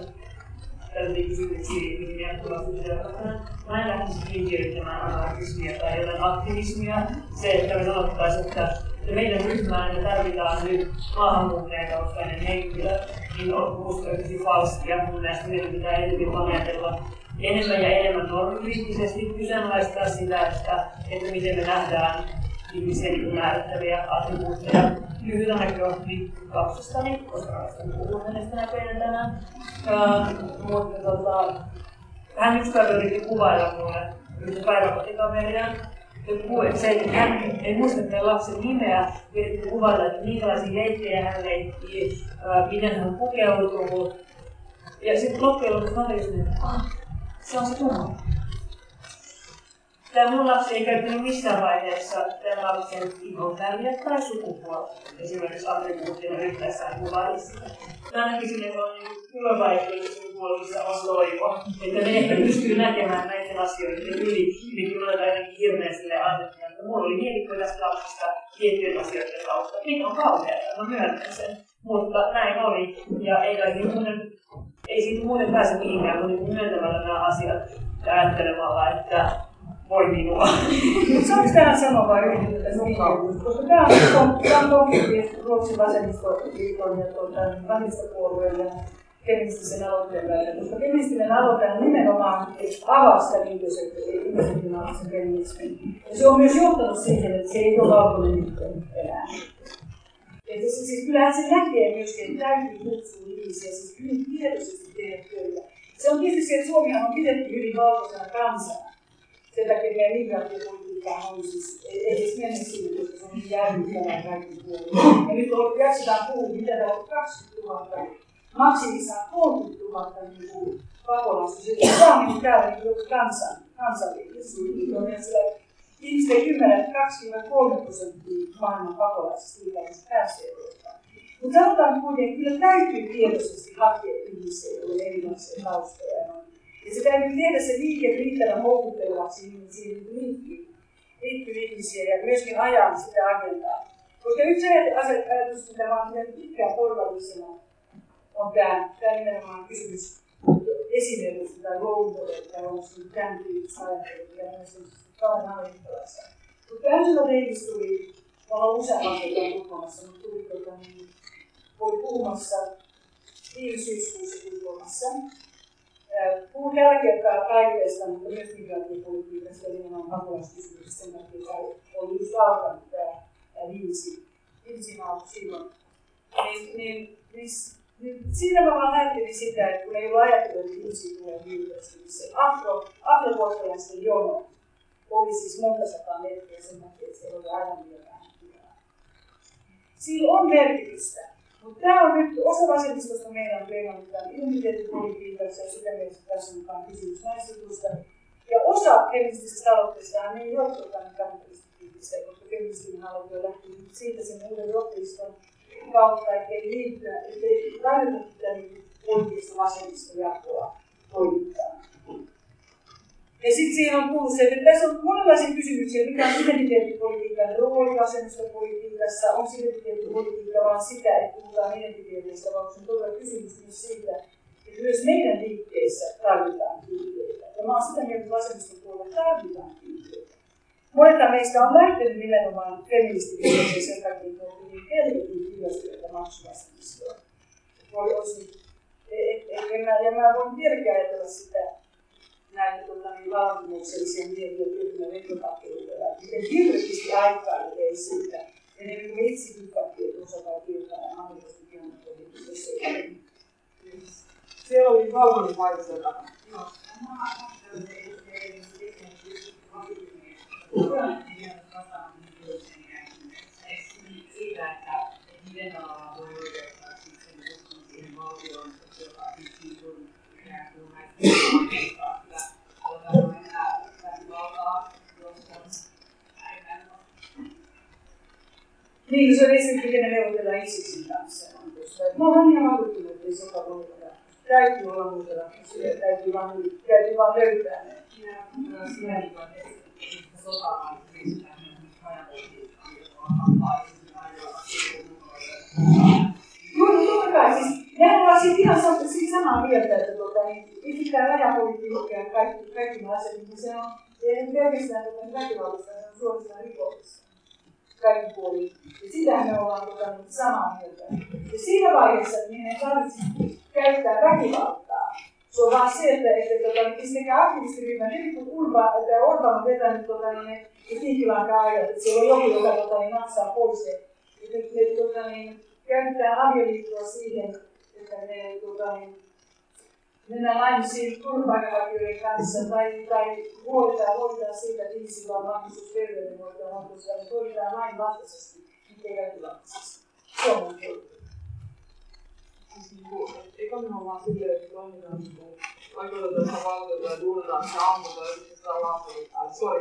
tällaisia kysymyksiä, mihin jatkuvasti seurataan. Mä en lähtisi kiintiöittämään anarkismia tai jotain aktivismia. Se, että me sanottaisiin, että meidän ryhmään me tarvitaan nyt maahanmuuttajataustainen henkilö, niin on minusta falskia. Mun mielestä meidän pitää enemmän ajatella enemmän ja enemmän normikriittisesti kyseenalaistaa sitä, että, että miten me nähdään ihmisen määrittäviä attribuutteja. Lyhyt anekdootti lapsestani, koska olen puhunut hänestä näköjään tänään. Uh, mutta tota, hän yksi päivä yritti kuvailla mulle yhtä päiväkotikaveria, että se, että hän ei muista lapsen nimeä, yritti kuvailla, että minkälaisia leikkejä hän leikki, miten hän pukeutuu. Ja sitten loppujen lopuksi mä olin että ah, se on se tumma. Tämä mun lapsi ei käyttänyt missään vaiheessa tämän lapsen ihon väriä tai sukupuolta. Esimerkiksi attribuuttina yrittäessään kuvailla sitä. Mä näkisin, että on niin tulevaisuuden puolissa on toivo. Että me ehkä pystyy näkemään näiden asioiden yli, niin kyllä otetaan jotenkin hirveän sille annettua. Että mulla oli mielikuva tästä lapsesta tiettyjen asioiden kautta, mikä on kauheaa, mä myönnän sen. Mutta näin oli. Ja ei kai muuten ei siitä muuten pääse mihinkään kuin myöntämällä nämä asiat ja ajattelemalla, että voi minua. Saanko tähän sanoa vai yritetään sanoa? Koska tämä on, tämä on konflikti Ruotsin vasemmistoliiton ja tuota, vasemmistopuolueen ja feministisen aloitteen välillä, koska feministinen aloite on nimenomaan avaa sitä intersektionaalisen feminismin. Ja se on myös johtanut siihen, että se ei ole valkoinen enää. Että se, siis kyllähän se näkee myöskin, että täytyy kutsua ihmisiä, siis hyvin tietoisesti tehdä töitä. Se on tietysti se, että Suomihan on pidetty hyvin valkoisena kansana. Sen takia meidän migraatiopolitiikka on siis, ei edes mennä siihen, koska se on niin järkyttävää kaikki puolella. Ja nyt on, jaksetaan puhua, mitä täällä on 20 000, maksimissaan 30 000 niin kuin pakolaista. Se on niin täällä niin joku kansan, kansallinen. Ihmiset ei ymmärrä, että 2-3 prosenttia maailman pakolaisista siitä, että se pääsee Eurooppaan. Mutta sanotaan kuitenkin, kyllä täytyy tietoisesti hakea ihmisiä, joilla on erilaisia taustoja. Ja se täytyy tehdä se liike riittävän houkuttelevaksi, niin siihen liittyy, liittyy ihmisiä ja myöskin ajaa sitä agendaa. Koska yksi ajatus, mitä mä olen pitkään porvallisena, on tämä, tämä nimenomaan kysymys esimerkiksi tai tai on tämän tyyppistä ajattelua, mikä on kauan amerikkalaisia. Mutta Angela Davis tuli, mä olen useamman kertaa puhumassa, mutta tuli tuota, niin, oli puhumassa viime syyskuussa puhumassa. Puhun tällä kertaa taiteesta, mutta myös migraatiopolitiikasta ja nimenomaan pakolaiskysymyksestä sen takia, että oli just alkanut tämä, viisi, viisi alku silloin. Niin, niin, niin, niin siinä mä vaan ajattelin sitä, että kun ei ollut ajatellut, että ihmisiä tulee viimeisesti, niin se afro, afroportalaisten jono oli siis monta sataa metriä sen takia, että siellä oli aivan liian vähän. Sillä on merkitystä, mutta tämä on nyt osa vasemmistosta meidän leimannut tämän identiteettipolitiikassa ja sitä mielessä tässä on mukaan kysymys naisjutusta. Ja osa feministisestä taloudesta ei ole tämmöinen kapitalistista, koska feministinen aloite lähti siitä sen uuden jokiston kautta, ettei liittyä, ettei tarvita tätä niin oikeista vasemmista jakoa toimintaa. Ja sitten siinä on tullut se, että tässä on monenlaisia kysymyksiä, mikä on identiteettipolitiikan rooli vasemmistopolitiikassa, on identiteettipolitiikka vaan sitä, että puhutaan identiteetistä, vaan on todella kysymys myös siitä, että myös meidän liikkeissä tarvitaan liikkeitä. Ja mä oon sitä mieltä, että vasemmistopuolella tarvitaan liikkeitä. Monet meistä on lähtenyt nimenomaan feministiliikkeeseen sen takia, että on niin helvetin kyllästyneitä maksuvasemmistoa. Voi osin, et, et, et, ja mä voin vieläkin ajatella sitä, näitä tota, niin vallankumouksellisia miehiä työtymä vetomappeluilla, miten hirveästi aikaa ne vei siitä. Ja ne niin itse hyppättiin, että osataan kirjoittaa amerikkalaisten työmarkkinoiden Siellä oli valmiin vaihtoehto takana. Joo. Siitä, että miten tavallaan voi oikeuttaa sitten siihen valtioon, joka on ikään kuin näistä niin, se on esimerkiksi, miten ne neuvotellaan ISISin kanssa. Mä oon ihan vakuuttunut, että ei sota voiteta. Täytyy olla muuta ratkaisuja, täytyy vaan, täytyy vaan löytää ne. Joo, no totta kai. Siis, nehän ovat siitä ihan samaa mieltä, että tota, niin, pitää ja kaikki, kaikki asiat, niin se on, ei pelkästään tota, väkivallista, se on suorastaan rikollista kaikki puolin. Ja sitähän me ollaan tota, niin, samaa mieltä. Ja siinä vaiheessa niin ei tarvitse käyttää väkivaltaa. Se on vaan se, että, että tota, niin pistäkää aktivistiryhmä, nyt Urba, että Orban on vetänyt tota, niin, että siellä on joku, joka tota, niin, natsaa pois. Ja, että ne, tota, niin, käyttää avioliittoa siihen, että ne tota, niin, mennään naimisiin turvapaikanhakijoiden kanssa tai, tai huolitaan, huolitaan siitä, että ihmisillä on mahdollisuus onko sitä, niin toimitaan lain vastaisesti, ettei väkivaltaisesti. Se on mun Eikö me ole vaan silleen, että toimitaan oikeutetaan valtiota ja duunataan se ammuta ja sitten sitä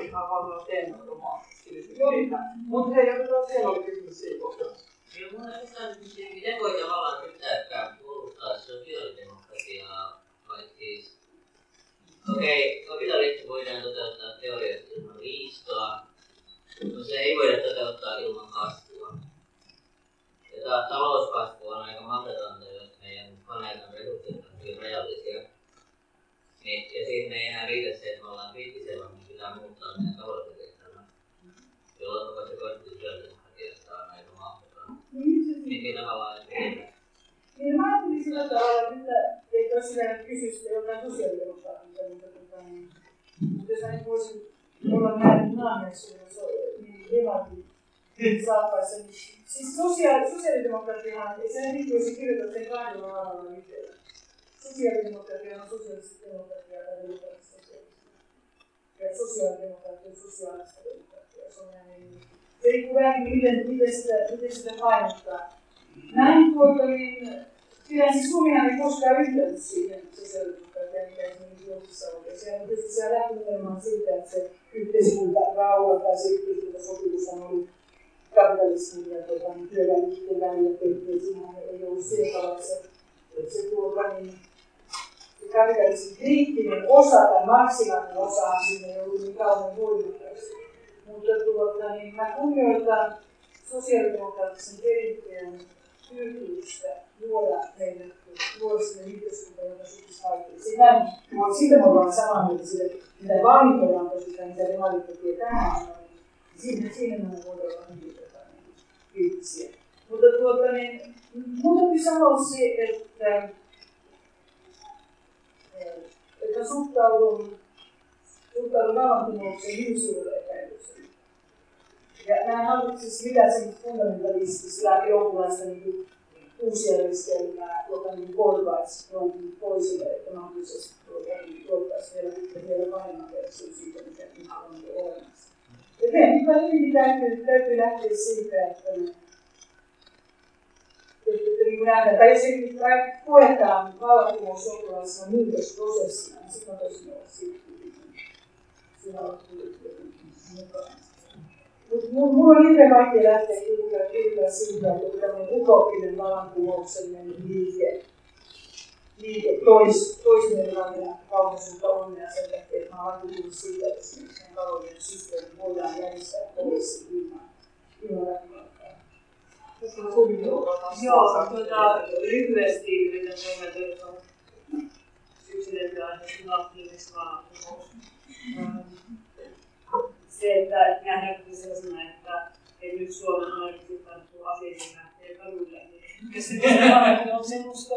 ihan valtava teema automaattisesti. Mutta hei, otetaan siellä oli kysymys siitä kohtaa. Joo, mun mielestä miten voi tavallaan yhtäkään puolustaa sosiaalidemokratiaa Siis, okei, okay, kapitalismi voidaan toteuttaa teoriassa ilman riistoa, mutta se ei voida toteuttaa ilman kasvua. Ja taas talouskasvu on aika mahdotonta, jos meidän planeetan resurssit on hyvin rajallisia. Niin, ja siihen ei enää riitä se, että me ollaan vaan me pitää muuttaa meidän talousjärjestelmää. Jolloin koko se konsti työllisyyshakiasta on aika mahdoton. Niin tavallaan, että niin mä ajattelin sillä tavalla, että ei tosiaan kysyisi jotain sosiaalidemokraatilta, mutta tota, niin, jos mä nyt voisin olla näin naamiossa, jos niin demarit, saattaisi. Siis sosiaali, sosiaalidemokratiahan, ei se niin olisi kirjoittaa sen kahdella alalla yhteen. Sosiaalidemokratia on sosiaalista demokratiaa tai sosiaalista. Ja sosiaalidemokratia on sosiaalista demokratiaa. Se on näin. Se riippuu vähän, miten, miten, sitä, miten sitä painottaa. Näin tuota, niin siis Suomihan ei koskaan yhtänyt siihen sosiaalidemokratiaan, mikä esimerkiksi Ruotsissa oli. Ja se on tietysti se lähti nimenomaan siitä, että se yhteiskunta rauha tai se yhteiskuntasopimus oli kapitalismin ja tuota, työväenliikkeen välillä tehty. Siinähän ei ollut sillä tavalla se, että se tuota, niin, se kapitalismin kriittinen osa tai maksimaalinen osa siinä ei ollut niin kauan voimakas. Mutta tuota, niin mä kunnioitan sosiaalidemokraattisen perinteen pyrkimystä luoda meille, luoda sinne yhteiskunta, joka sopisi kaikille. Sitä, siitä me ollaan samaa mieltä siitä, mitä valmistellaan tosissaan, mitä demarit tekee tähän aina, niin siinä, siinä me voidaan olla hyvin kriittisiä. Mutta tuota, niin, mun täytyy sanoa se, että, että suhtaudun, suhtaudun vallankumouksen hyvin suurella epäilyksellä. Ja mä en halua siis mitään semmoista fundamentalistista jonkunlaista niin uusjärjestelmää, joka niin korvaisi jonkun toiselle, että mahdollisesti tuottaisi vielä, vielä paremman version siitä, mikä on jo olemassa. Ja meidän hyvin täytyy, täytyy lähteä siitä, että me että, että niin nähdään, tai jos koetaan vallankumous muutosprosessina, niin sitten on tosi olla siitä, siinä on mukaan. Mutta mulla on itse vaikea lähteä kirjoittamaan siitä, että tämmöinen utopinen vallankumouksellinen liike, liike tois, toismielilainen kaupunsuutta onnea sen takia, että mä olen vakuutunut siitä, että esimerkiksi talouden systeemi voidaan järjestää toisin ilman, ilman väkivaltaa. Joo, tuota, lyhyesti yritän kommentoida yksilöitä aktiivisesti vallankumous se, että nähdään sellaisena, että, että nyt Suomen anarkistit tarttuu aseisiin lähtee kadulle, niin se on semmoista.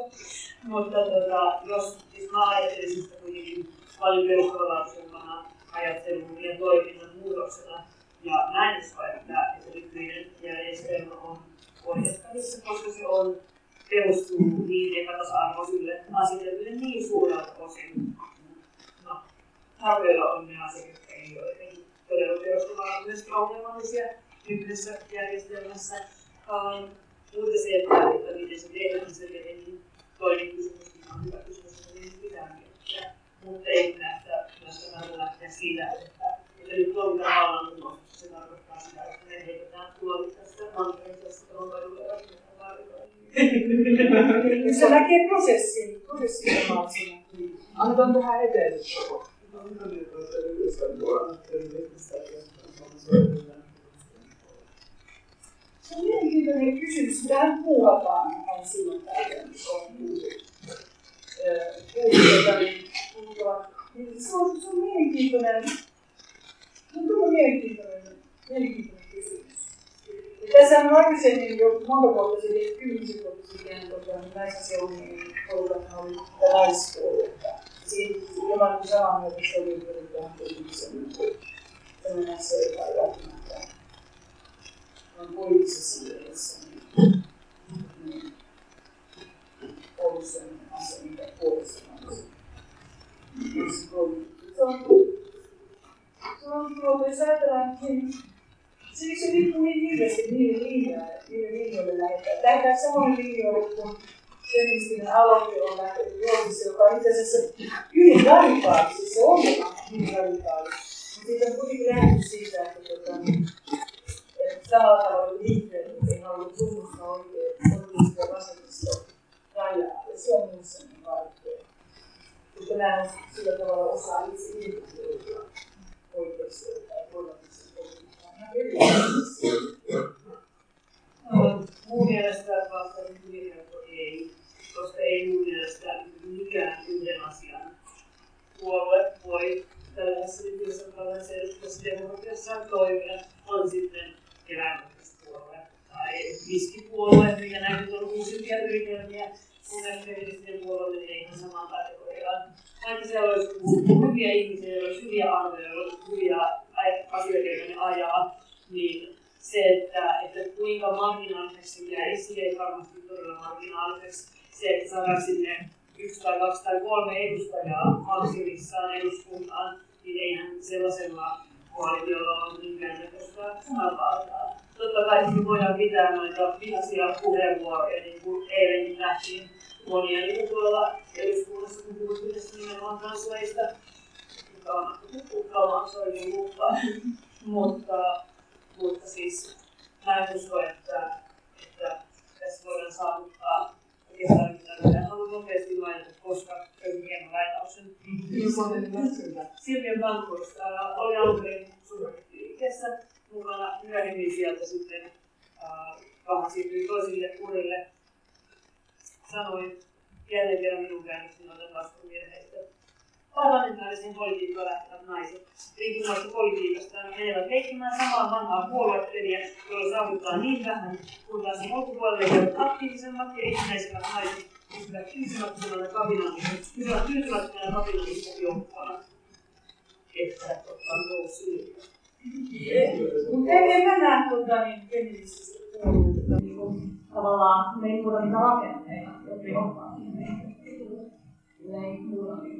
Mutta tota, jos siis mä ajattelisin sitä kuitenkin paljon perustavanlaatuisempana ajattelun ja toiminnan muutoksena, ja mä en usko, että, että nykyinen järjestelmä on korjattavissa, koska se on perustuu niin epätasa-arvoisille asetelmille niin suurelta osin. No, harvoilla on ne asiat, jotka ei ole myös ongelmallisia nykyisessä järjestelmässä. Um, mutta se, että, että miten se tehdään, se niin toinen kysymys, on hyvä kysymys, että niin pitää miettiä. Mutta ei nähdä myöskään lähteä siitä, että, että nyt tuomitaan vallankumous. Se tarkoittaa sitä, että me heitetään tuolit tästä mantereisesta ruokailulle Se näkee prosessin, prosessin omaksena. Annetaan tähän eteen. Se on mielenkiintoinen kysymys. Sitähän puhutaan aina silloin tällöin, kun on puhuttu. Se on, se on mielenkiintoinen, se on todella mielenkiintoinen, mielenkiintoinen kysymys. Ja tässä on aikaisemmin jo monta vuotta sitten, kymmenisen vuotta sitten, tota, näissä seurien koulutathan oli naiskoulutta siitä ilman samaa mieltä se oli yritetään kuitenkin sellainen asia, joka ei välttämättä on poliittisessa mielessä niin, ollut sellainen asia, mitä puolesta on. Se on, se on tuota, jos ajatellaan, niin se, se riippuu niin hirveästi niille linjoille, niille linjoille lähdetään. Lähdetään samoille linjoille kuin feministinen aloite on lähtenyt Ruotsissa, joka on itse asiassa hyvin radikaali, siis se on hyvin radikaali. Mutta siitä on kuitenkin lähdetty siitä, että, tota, että samalla tavalla liikkeet ei halua tunnustaa oikein oikeista ja vasemmista rajaa. Ja se on minusta niin vaikea. Mutta mä en sillä tavalla osaa itse identifioida oikeasti tai poliittisen politiikkaan. Mä Mun mielestä vastaus hyvin helppo ei koska ei mun mielestä mikään yhden asian puolue voi tällaisessa nykyisessä tällaisessa demokratiassa toimia, on sitten eläinpuolue tai viskipuolue, mikä näkyy on uusimpia yritelmiä. Mun mielestä feministinen puolue menee ihan samaan kategoriaan. Vaikka siellä olisi hyviä ihmisiä, joilla olisi hyviä arvoja, joilla olisi hyviä asioita, joita ne ajaa, niin se, että, että kuinka marginaaliseksi jäisi, ei varmasti todella marginaaliseksi, saadaan sinne yksi tai kaksi tai kolme edustajaa maksimissaan eduskuntaan, niin eihän sellaisella koalitiolla ole minkäännäköistä sananvaltaa. Totta kai sitten voidaan pitää noita vihaisia puheenvuoroja, niin kuin eilenkin nähtiin monia niin tuolla eduskunnassa, kun puhuttiin nimenomaan kansleista, jotka on kukkaamaan soikin kuppaa. mutta, mutta siis mä en usko, että, että tässä voidaan saavuttaa oikeastaan mitä en halua nopeasti mainita, koska löysin hieman lainauksen. Silvia Bankus äh, oli alun perin liikkeessä mukana myöhemmin sieltä sitten äh, vähän siirtyi toisille urille. Sanoin jälleen kerran minun käännöksen noiden vastuuvirheistä. Parlamentaarisen politiikkaan lähtevät naiset riippumatta politiikasta menevät leikkimään samaa vanhaa puoluepeliä, jolla saavutetaan niin vähän, kun taas sen ulkopuolelle jäävät aktiivisemmat ja itsenäisemmät naiset pysyvät tyytymättömänä kapinallisesta, pysyvät tyytymättömänä kapinallisesta joukkoona. Että ottaa nousu yli. Mutta ei mennään tuota niin feminististä puolelta, niin kuin tavallaan me ei muuta niitä rakenteita, jotka johtaa niihin. Me ei muuta niitä.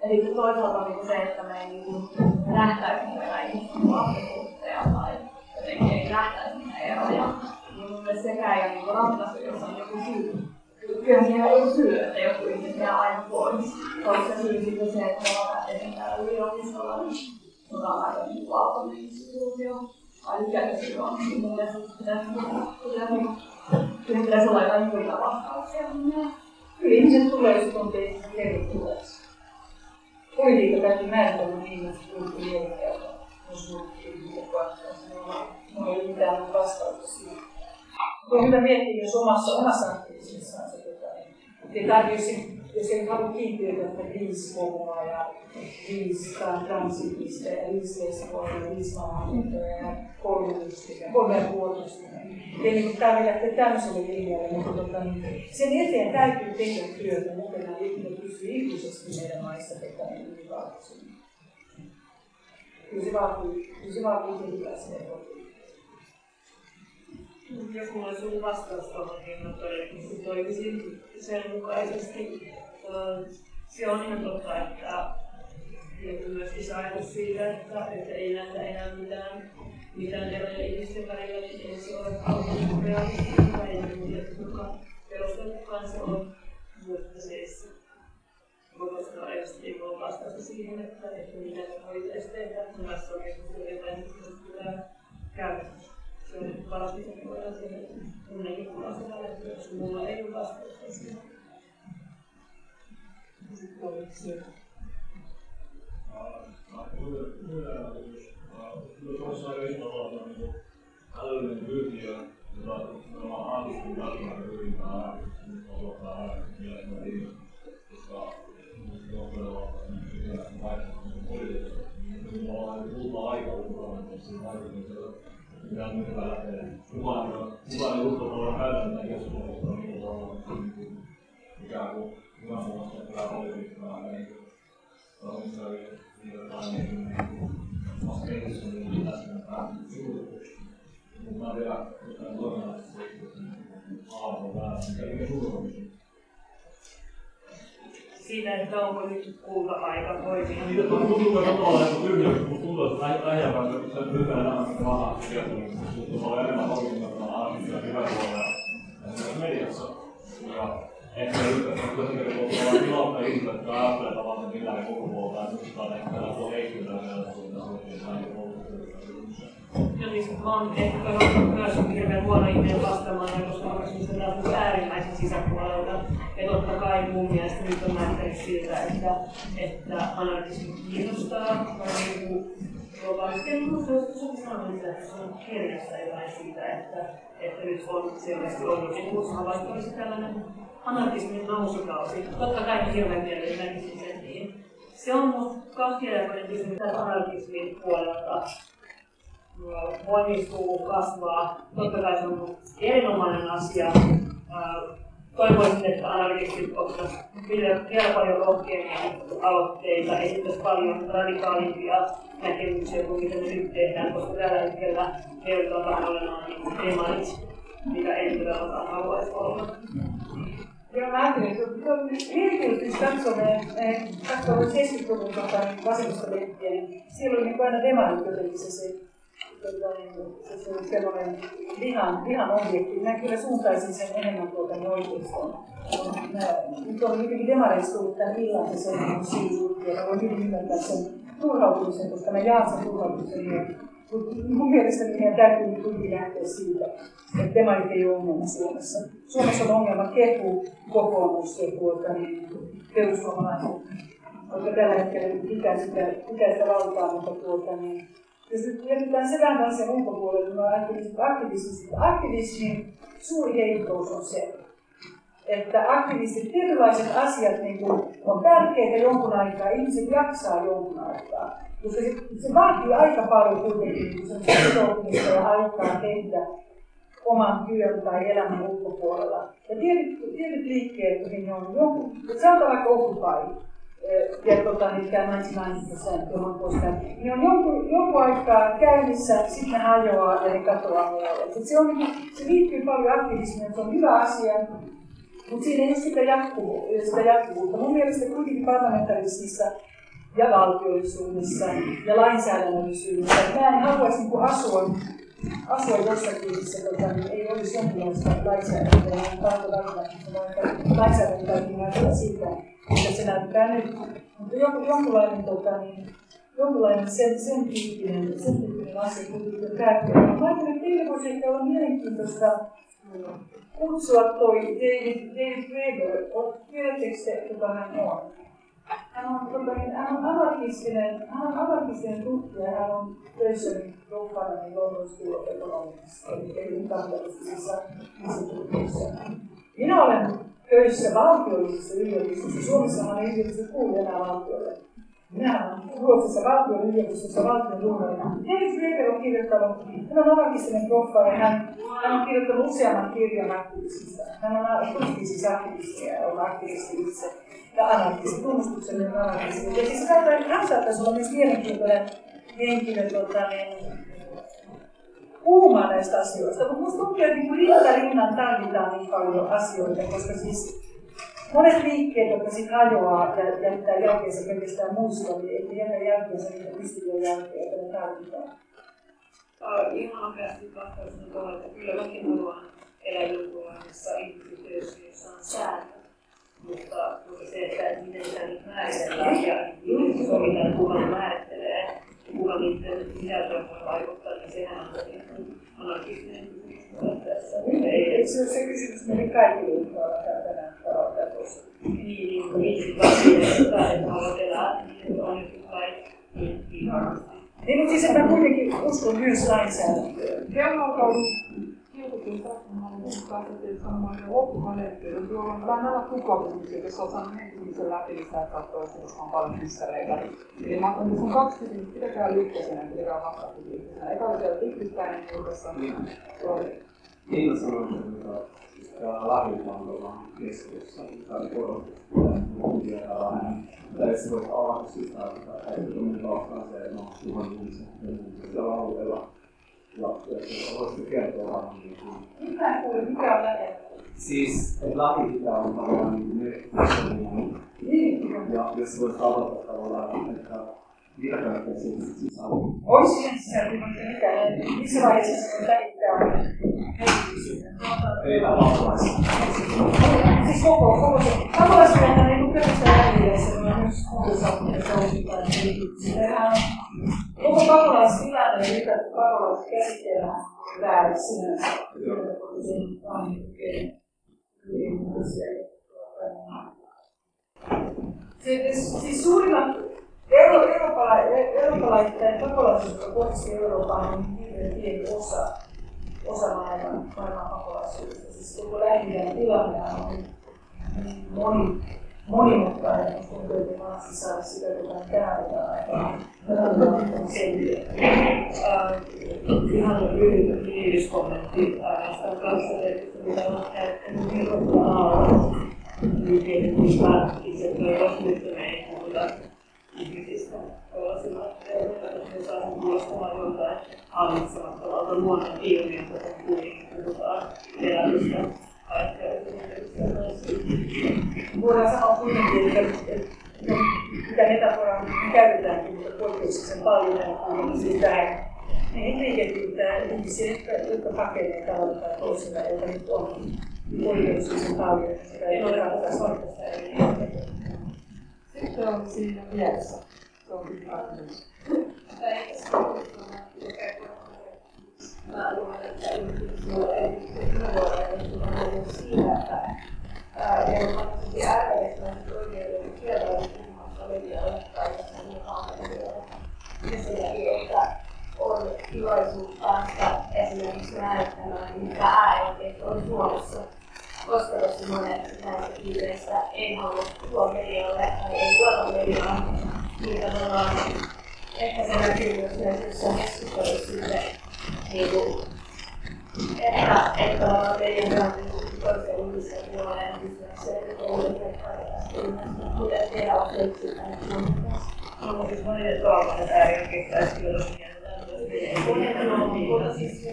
Eli toisaalta niin se, että me ei niin nähtäisi niitä ihmiskuvakultteja tai jotenkin ei nähtäisi niitä eroja. Niin mun mielestä sekään ei ole niin ratkaisu, jos on joku syy. Kyllä siinä on syy, että joku ihminen jää aina pois. Koska syy sitten se, että me ollaan täällä yliopistolla, niin on aika niin autonominen instituutio. Tai mikä se syy on, mun mielestä pitäisi, pitäisi, pitäisi olla jotain muita vastauksia. Ihmiset tulee, jos tuntee tervetulleeksi politiikka täytyy määritellä niin, että tuntuu mielenkieltä, jos ihmiset koettavat. Mulla ei ole mitään vastausta siihen. On hyvä miettiä myös omassa, omassa aktiivisessaan se, että ei tarvitse, jos ei halua kiintiöitä, että viisi pomoa ja viisi transitista ja viisi lesboa ja kolme lististä. Ei niin tarvitse lähteä tämmöiselle linjalle, mutta tota, sen eteen täytyy tehdä työtä, muuten nämä ihmiset pystyy ikuisesti meidän maissa tekemään ylipäätään. Kyllä se vaatii, kyllä se vaatii tietynlaisia Joku ollut vastaus tuohon, toimisin sen mukaisesti. Se on ihan totta, että ja myös iso ajatus siitä, että, että ei nähdä enää mitään, mitään eroja ihmisten välillä, niin ei se ole kauhean realistista tai muuta, joka perusteltukaan se on, mutta siis kokoisena ajasta ei ole vastausta siihen, että, että mitä voitaisiin tehdä. Tässä on jotain, että pitää käydä. On me voidaan tehdä. Minunkin puolesta tällä hetkellä, koska mulla ei ole vastausta siihen. Sitten oli tuossa yhdysvalloilla niin älyllinen yrtiö, jota nimenomaan aavistin välillä yrittää aloittaa mielestäni, koska johtajalla on ikään vaihtoehtoinen politiikka. Minulla on kulta aika ulkopuolella vaikutuksella. Mikä nyt hyvä lähteä mukaan, mukaan ulkopuolella käytännön keskustelusta, niin on ikään kuin hyvä muassa hyvää politiikkaa, niin komissaari jotain askeleissa, niin tästä päätyy Mutta vielä jotain toiminnallista aalto vähän, mikä suurin siitä, että onko nyt kulta-aika toimia. Niin, tuntuu aika tavallaan aika tyhjä, kun tuntuu, että lähiapäivänä se nyt enemmän sitä vanhaa kertomista, tuntuu olla enemmän toimintaa aartisia hyvää puolella mediassa. Ja ehkä kuitenkin tuolla tilata ihmiset, jotka ajattelee tavallaan, että millään sukupuolta ja muistaa ehkä tällä tuolla heikkyydellä vielä No niin, mä oon ehkä myös hirveän vastaamaan, koska mä puhua äärimmäisen sisäpuolelta. Ja totta kai mun mielestä nyt on näyttänyt siltä, että, että anarkismi kiinnostaa. Niin globaalisti, en muista, joskus sanonut, että on kirjassa jotain että, että nyt on selvästi ollut joku uusi havainto, olisi tällainen anarkismin nousukausi. Totta kai me hirveän mielelläni näkisin niin. Se on musta kahtiajakoinen kysymys anarkismin puolelta. Voimistuu, kasvaa. Totta kai se on erinomainen asia. toivoisin, että anarkistit ottaisivat vielä, paljon rohkeammin aloitteita, esittäisi paljon radikaalimpia näkemyksiä kuin mitä me nyt tehdään, koska tällä hetkellä me joudutaan olemaan niin demarit, mitä en todellakaan haluaisi olla. Joo, mä ajattelin, että on mielenkiintoista katsoa, katsoa 70-luvun vasemmistolehtiä, niin siellä oli niin aina demarit jotenkin se, sellainen vihan, vihan objekti. Mä kyllä suuntaisin sen enemmän tuota niin oikeistoon. Nyt on jotenkin demareista tullut tämän illan se sellainen syy ja mä voin hyvin ymmärtää sen turhautumisen, koska mä jaan sen turhautumisen mutta mun mielestä meidän täytyy nyt kuitenkin lähteä siitä, että demarit ei ole ongelma Suomessa. Suomessa on ongelma kehu, kokoomus ja tuota, niin, perussuomalaiset, jotka tällä hetkellä pitää sitä, pitää sitä valtaa, mutta tuota, niin, mietitään se vähän asian niin mä ajattelin, että aktivismin, suuri heikkous on se, että aktivistit, erilaiset asiat niin kuin, on tärkeitä jonkun aikaa, ihmiset jaksaa jonkun aikaa. Koska se, se vaatii aika paljon kuitenkin sitoutumista ja aikaa tehdä oman työn tai elämän ulkopuolella. Ja tietyt, tietyt liikkeet, niin on jonkun, sanotaan vaikka Occupy, tota, niin tämä 99 johon tuosta, niin on jonkun, jonkun aikaa käynnissä, sitten ne hajoaa ja ne katoaa muualle. Se, on, niinku, se liittyy paljon aktivismiin, se on hyvä asia, mutta siinä ei ole sitä, jatkuvu, sitä jatkuvuutta. Mun mielestä kuitenkin parlamentarismissa ja valtiollisuudessa ja lainsäädännöllisyydessä. Mä en haluaisi niin asua, asua jossakin, missä tota, niin ei olisi jonkinlaista lainsäädäntöä. Mä en tarkoita, että lainsäädäntö täytyy näyttää siitä, että se näyttää nyt. Mutta jonkunlainen, tota, niin, jonkunlainen sen, sen, tyyppinen, sen tyyppinen asia kuitenkin tärkeää. Mä ajattelen, että teille voisi ehkä olla mielenkiintoista kutsua toi David, David Weber. Tiedättekö te, kuka hän on? Hän on, tota, niin, hän on anarkistinen, hän on anarkistinen tutkija, hän on töissä Loffanin London School of Economics, eli kapitalistisessa instituutiossa. Minä olen töissä valtiollisessa yliopistossa. Suomessahan ei yliopisto kuulu enää valtiolle. Minä olen Ruotsissa valtion yliopistossa valtion duunarina. Dennis Weber on kirjoittanut, hän on anarkistinen proffa ja hän, hän on kirjoittanut useamman kirjan aktivismista. Hän on tutki siis ja on aktivisti itse. Ja anarkisti, tunnustuksellinen anarkisti. Ja siis hän saattaisi olla myös mielenkiintoinen henkilö tota, niin, puhumaan näistä asioista, mutta minusta tuntuu, että niin rinta rinnan tarvitaan niin paljon asioita, koska siis monet liikkeet, jotka sitten hajoaa ja jättää jälkeensä pelkästään muistoa, niin ei jätä jälkeensä niitä pystyviä jälkeä, joita ne tarvitaan. Ihan nopeasti vastauksena tuohon, että kyllä mäkin haluan elää jonkunlaisessa instituutiossa, jossa on sääntö. Mutta, mutta se, että miten sitä nyt määritellään ja sovitaan, kuka määrittelee, kuka niiden sisältöön voi vaikuttaa, niin sehän on anarkistinen kysymys. Eikö se ole se kysymys meille kaikille, jotka ovat tänään tavoittaa tuossa? Niin, niin, kun itse asiassa, että haluat elää, niin on jotain niin, niin varmasti. Niin, mutta siis että kuitenkin uskon myös lainsäädäntöön. Kello on Kiukutin tarkkaan päätettiin sanomaan jo loppukaneettiin. Tuolla on vähän nämä tukokysymykset, jos olet saanut henkilöisen läpi, niin sä et katsoa, että on paljon kyssäreitä. Eli mä otan, tässä on kaksi kysymystä, pitäkää lykkäisenä, pitäkää vastaatte lykkäisenä. Eka oli siellä Tikristäinen julkaissa. Kiina sanoi, että lahjoitaan tuolla keskiössä, tai korostettu, että vähän. Tai se voisi avata sitä, että tuommoinen taustaa se, että no, tuhan ihmisen, siellä alueella ja, ja voisitko kertoa vähän niin kuin... Mitä kuule, mikä on lähe? Siis, että laki pitää olla tavallaan niin merkityksellinen. Niin. Ja jos voisi avata tavallaan, että mitä kaikkea siitä sisällä. Olisi siihen sisältyy, mutta mitä? Missä vaiheessa se on välittää on merkityksellinen? Ei pakolaisia. Siis koko, koko se. Pakolaisuuden ei ole pelkästään välileessä, vaan myös koulusaatteja kausitaan merkityksellinen. Koko pakolaistilanne mitä pakolaiset käsitellään väärin sinänsä. Se, siis suurimmat euro, eurooppalaisten pakolaisuus, joka kohdistuu Eurooppaan, on hirveän pieni osa, osa maailman, maailman pakolaisuudesta. Siis koko lähi tilanne on moni, monimutkainen, että tuntuu, että maassa saada sitä jotain käydä aikaa. Ihan lyhyt fiiliskommentti ainoastaan kanssa, mitä on käyttänyt päättis, että jos nyt me ei puhuta ihmisistä tällaisilla että saa kuulostamaan joltain hallitsemattomalta luonnon ilmiöltä, kun kuitenkin puhutaan elämistä Voidaan sanoa kuitenkin, että mitä metaforaa me käytetäänkin, mutta poikkeuksellisen paljon ja kuulemma siis tähän niin liikehdintää ihmisiä, jotka, jotka pakenee tavalla tai toisella, joita nyt on poikkeuksellisen paljon. Sitä ei ole ratkaista soittaa eri Sitten on siinä mielessä. Se on hyvä. Mä luulen, että ihmisillä ei ole siinä, että erilaisesti ääriäismäiset oikeudet kielellä puhumassa medialle tai mukaan Ja sen takia, että on tilaisuus päästä esimerkiksi näyttämään, mitä äärioikeudet on Suomessa. Koska tosi monet näistä piireistä ei halua tuoda medialle tai ei tuota mediaan, niin tavallaan ehkä se näkyy myös näissä keskusteluissa niin kuin, että, että meidän on toisen ihmisen puoleen kysyäkseen, että miten teillä on seitsemän No, siis valitettavasti että äärioikeutta ei kyllä Mutta siis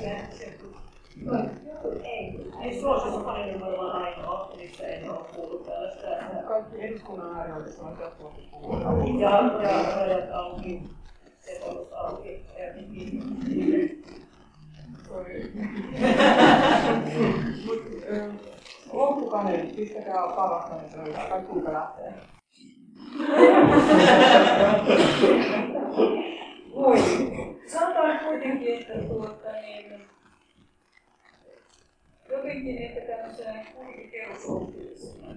ei. Ei Suomessa paljon varmaan ainoa, missä en ole kuullut tällaista. Kaikki eduskunnan äärioikeudessa on jatkuvasti puhutaan. Ja, ja rajat auki, sekoilus auki, Airbnb. Loppukaneet, pistäkää pavastaneet pöytään, kaikki kuinka lähtee. Voi. Sanotaan kuitenkin, että tuota, niin, jotenkin ehkä tämmöisenä kuitenkin perusoppillisena,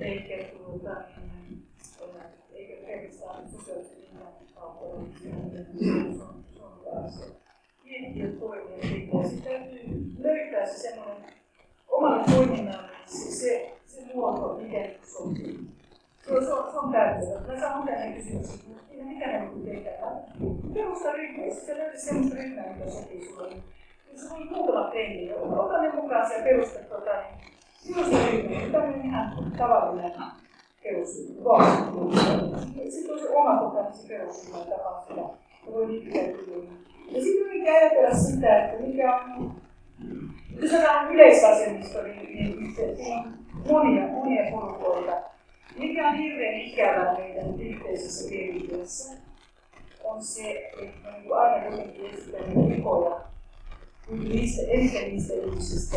se livenä, eikä tuota, niin, eikä pelkästään sosiaalisen kaupalla, se on asia. Miettiä toivoa, ja sitten täytyy löytää se semmoinen omalle toiminnalle se, se, se muoto, mikä sopii. Se on, se on, se on tärkeää. Mä saan tähän kysymyksiä, mutta ei mitään ei voi tehdä. Perusta ryhmä, sitten löydät semmoista ryhmää, mikä sopii sulle. Jos on muutama trendi, ota ne mukaan ja perusta tota, niin ryhmä, tämmöinen ihan tavallinen vaan. Sitten on oma perusryhmä tapa sitä. Ja voi liittyä Ja sitten yrittää ajatella sitä, että mikä on jos on yleisvasemmisto, niin, niin, se, on monia, monia porukoita. Mikä on hirveän ikävää meidän yhteisessä on se, että niin aina jotenkin esitämme rikoja niistä, niistä ihmisistä,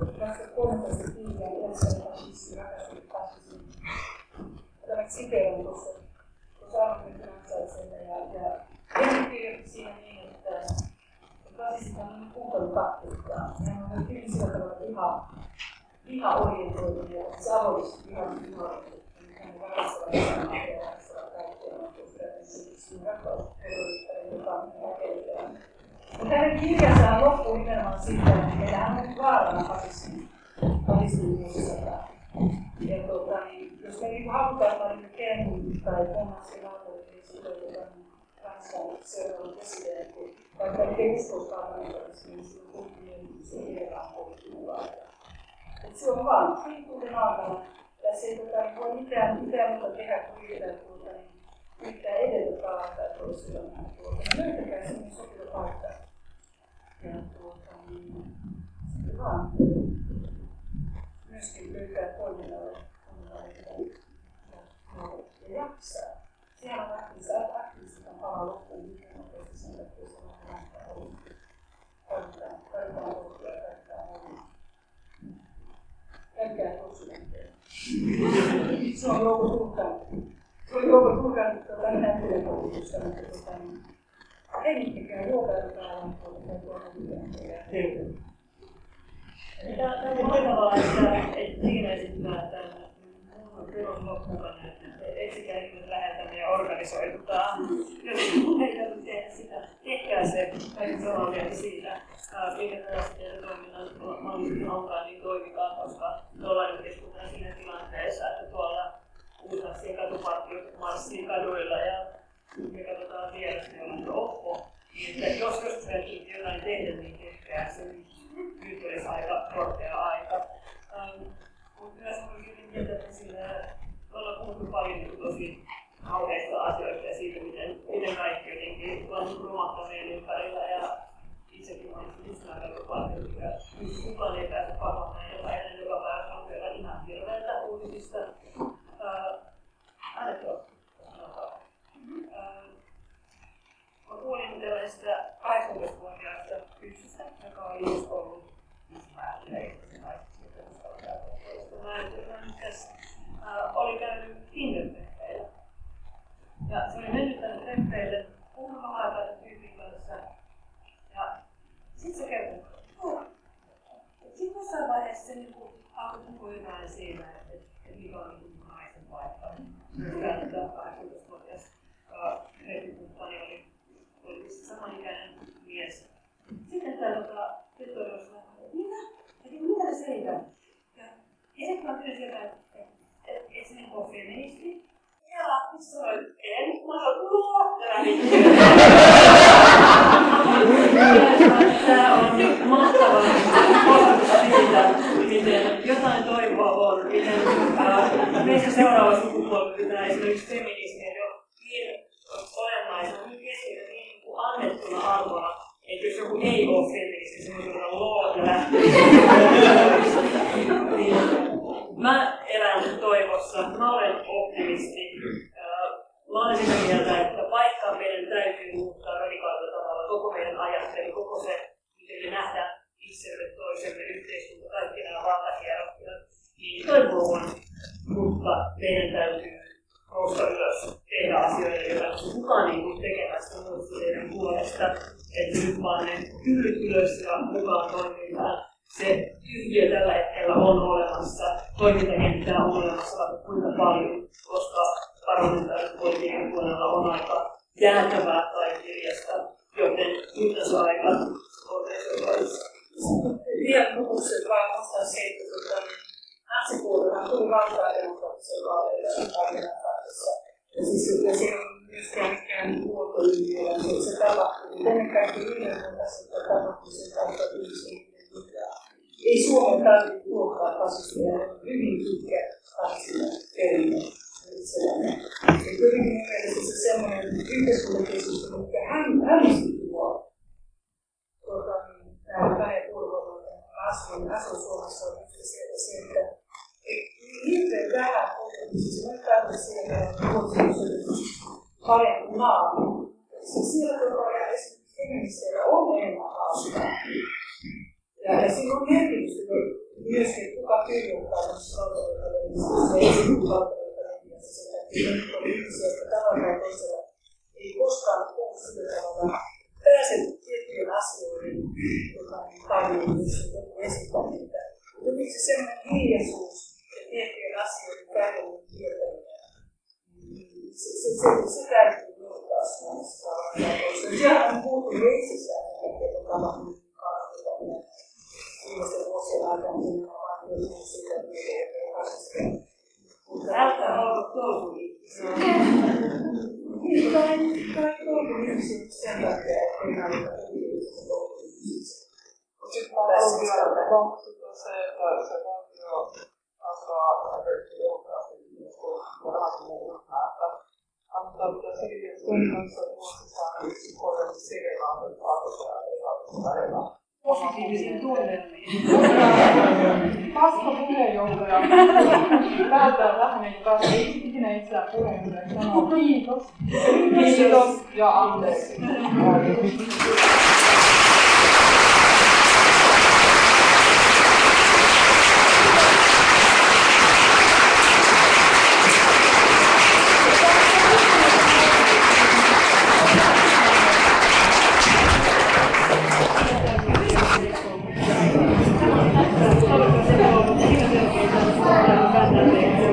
2013 kirjaa Elsa fasismi, rakastunut fasismi. Tämä siteeran tuossa, tuossa Arvoin Fransalaisella ja, ja Henri kirjoitti siinä niin, että rasismi on kuuntelutaktiikkaa. Mehän on hyvin sillä tavalla ihan, ihan orientoituneet, että se nuoret, mitä ne varastavat sanaa ja varastavat kaikkea, on tuossa esimerkiksi rakkausretoriikka, joka on rakennetaan. Mutta hänen kirjansa loppuu nimenomaan siitä, että meillähän on vaarana fasismi, fasismin vuosisataa. Ja tuota, niin, jos me niin halutaan Marine Pen tai Thomas Elander, niin sitten Ranskan seuraava presidentti, vaikka ei uskokaan parlamentarismiin, niin silloin kuitenkin se eletään poliittimukaan. Että se on vaan riippuuden aikana. Ja se ei tota, voi mitään, mitään muuta tehdä kuin yrittää, tuota, niin, mitkä edellyttää antaa toisille nämä tuota. Löytäkää sinne sopiva paikka. Ja tuota, niin sitten vaan myöskin pyytää toiminnalle, toiminnalle ja jaksaa. Sehän on aktiivista, että aktiivista on pala loppuun, niin mikä on oikeasti sen takia, se on kannattaa olla. Kannattaa, kannattaa olla, kannattaa olla. Älkää kutsumaan teille. Se on joku suhtaan. Jouko Tuhkan tota, näyttelijäkoulutusta, mutta tota, niin, ruokailu täällä on tuolla Tämä on tavallaan, että, että siinä esittää, mun on perusloppuun, että etsikää ihmisen lähetämme ja organisoitutaan. Jos ei tarvitse tehdä sitä, tehkää se, kaikki samaa mieltä siitä, minkä tällaisen toiminnan mahdollisesti halutaan, niin toimikaa, koska me ollaan yhteiskuntana siinä tilanteessa, että tuolla uusaksien katupartiot marssii kaduilla ja me katsotaan vierestä, on oppo. Niin, että jos joskus jotain tehdä, niin tehkää se nyt olisi aika korkea aika. Ähm, mutta myös haluaisin tietää esille, ollaan puhuttu paljon niin tosi kauheista asioista ja siitä, miten, miten kaikki jotenkin on romahtaneen ympärillä ja itsekin olen just nähnyt paljon, ja kukaan ei pääse pakoon joka ennen joka päivä on vielä ihan hirveältä uutisista. Äh, Anekdootti, sanotaan. Äh, Mä kuulin tällaisesta 18-vuotiaasta tytöstä, joka oli just ollut oli käynyt Tinder-treffeillä. Ja se oli mennyt tänne treffeille kuulemma haetaisen tyypin kanssa. Ja sitten se kertoi, että sitten jossain vaiheessa se niinku alkoi puhua jotain siitä, että mikä on paikka. Käyttää 18-vuotias kumppani oli, oli samanikäinen mies. Sitten tämä tota, tyttö oli jossain, että mitä? Että mitä se selität? Ja, ja sitten mä kysyin sieltä, että et, et se niinku ole feministi. Ja sitten sanoin, että en. Mä sanoin, luo! Ja. Tämä on mahtavaa kosketusta siitä, miten jotain toivoa on, miten äh, meissä seuraava sukupolvi pitää esimerkiksi feminismiä jo niin olennaisena, niin keskeinen, niin annettuna arvona, että jos joku ei ole feministi, se on loo ja lähtee. niin, mä elän toivossa, mä olen optimisti. Mä olen sitä mieltä, että vaikka meidän täytyy muuttaa radikaalilla tavalla koko meidän ajattelu, koko se, miten me nähdään itsemme toisemme yhteiskunta, kaikki nämä valtakierrot, niin toivo on, mutta meidän täytyy nousta ylös, tehdä asioita, joita kukaan ei tule tekemästä muuttuneiden puolesta, että nyt vaan ne hyllyt ylös ja mukaan toimintaan. Päättää vähän niin kuin ei ikinä itseään puheenjohtaja sanoo kiitos, kiitos. Ja anteeksi.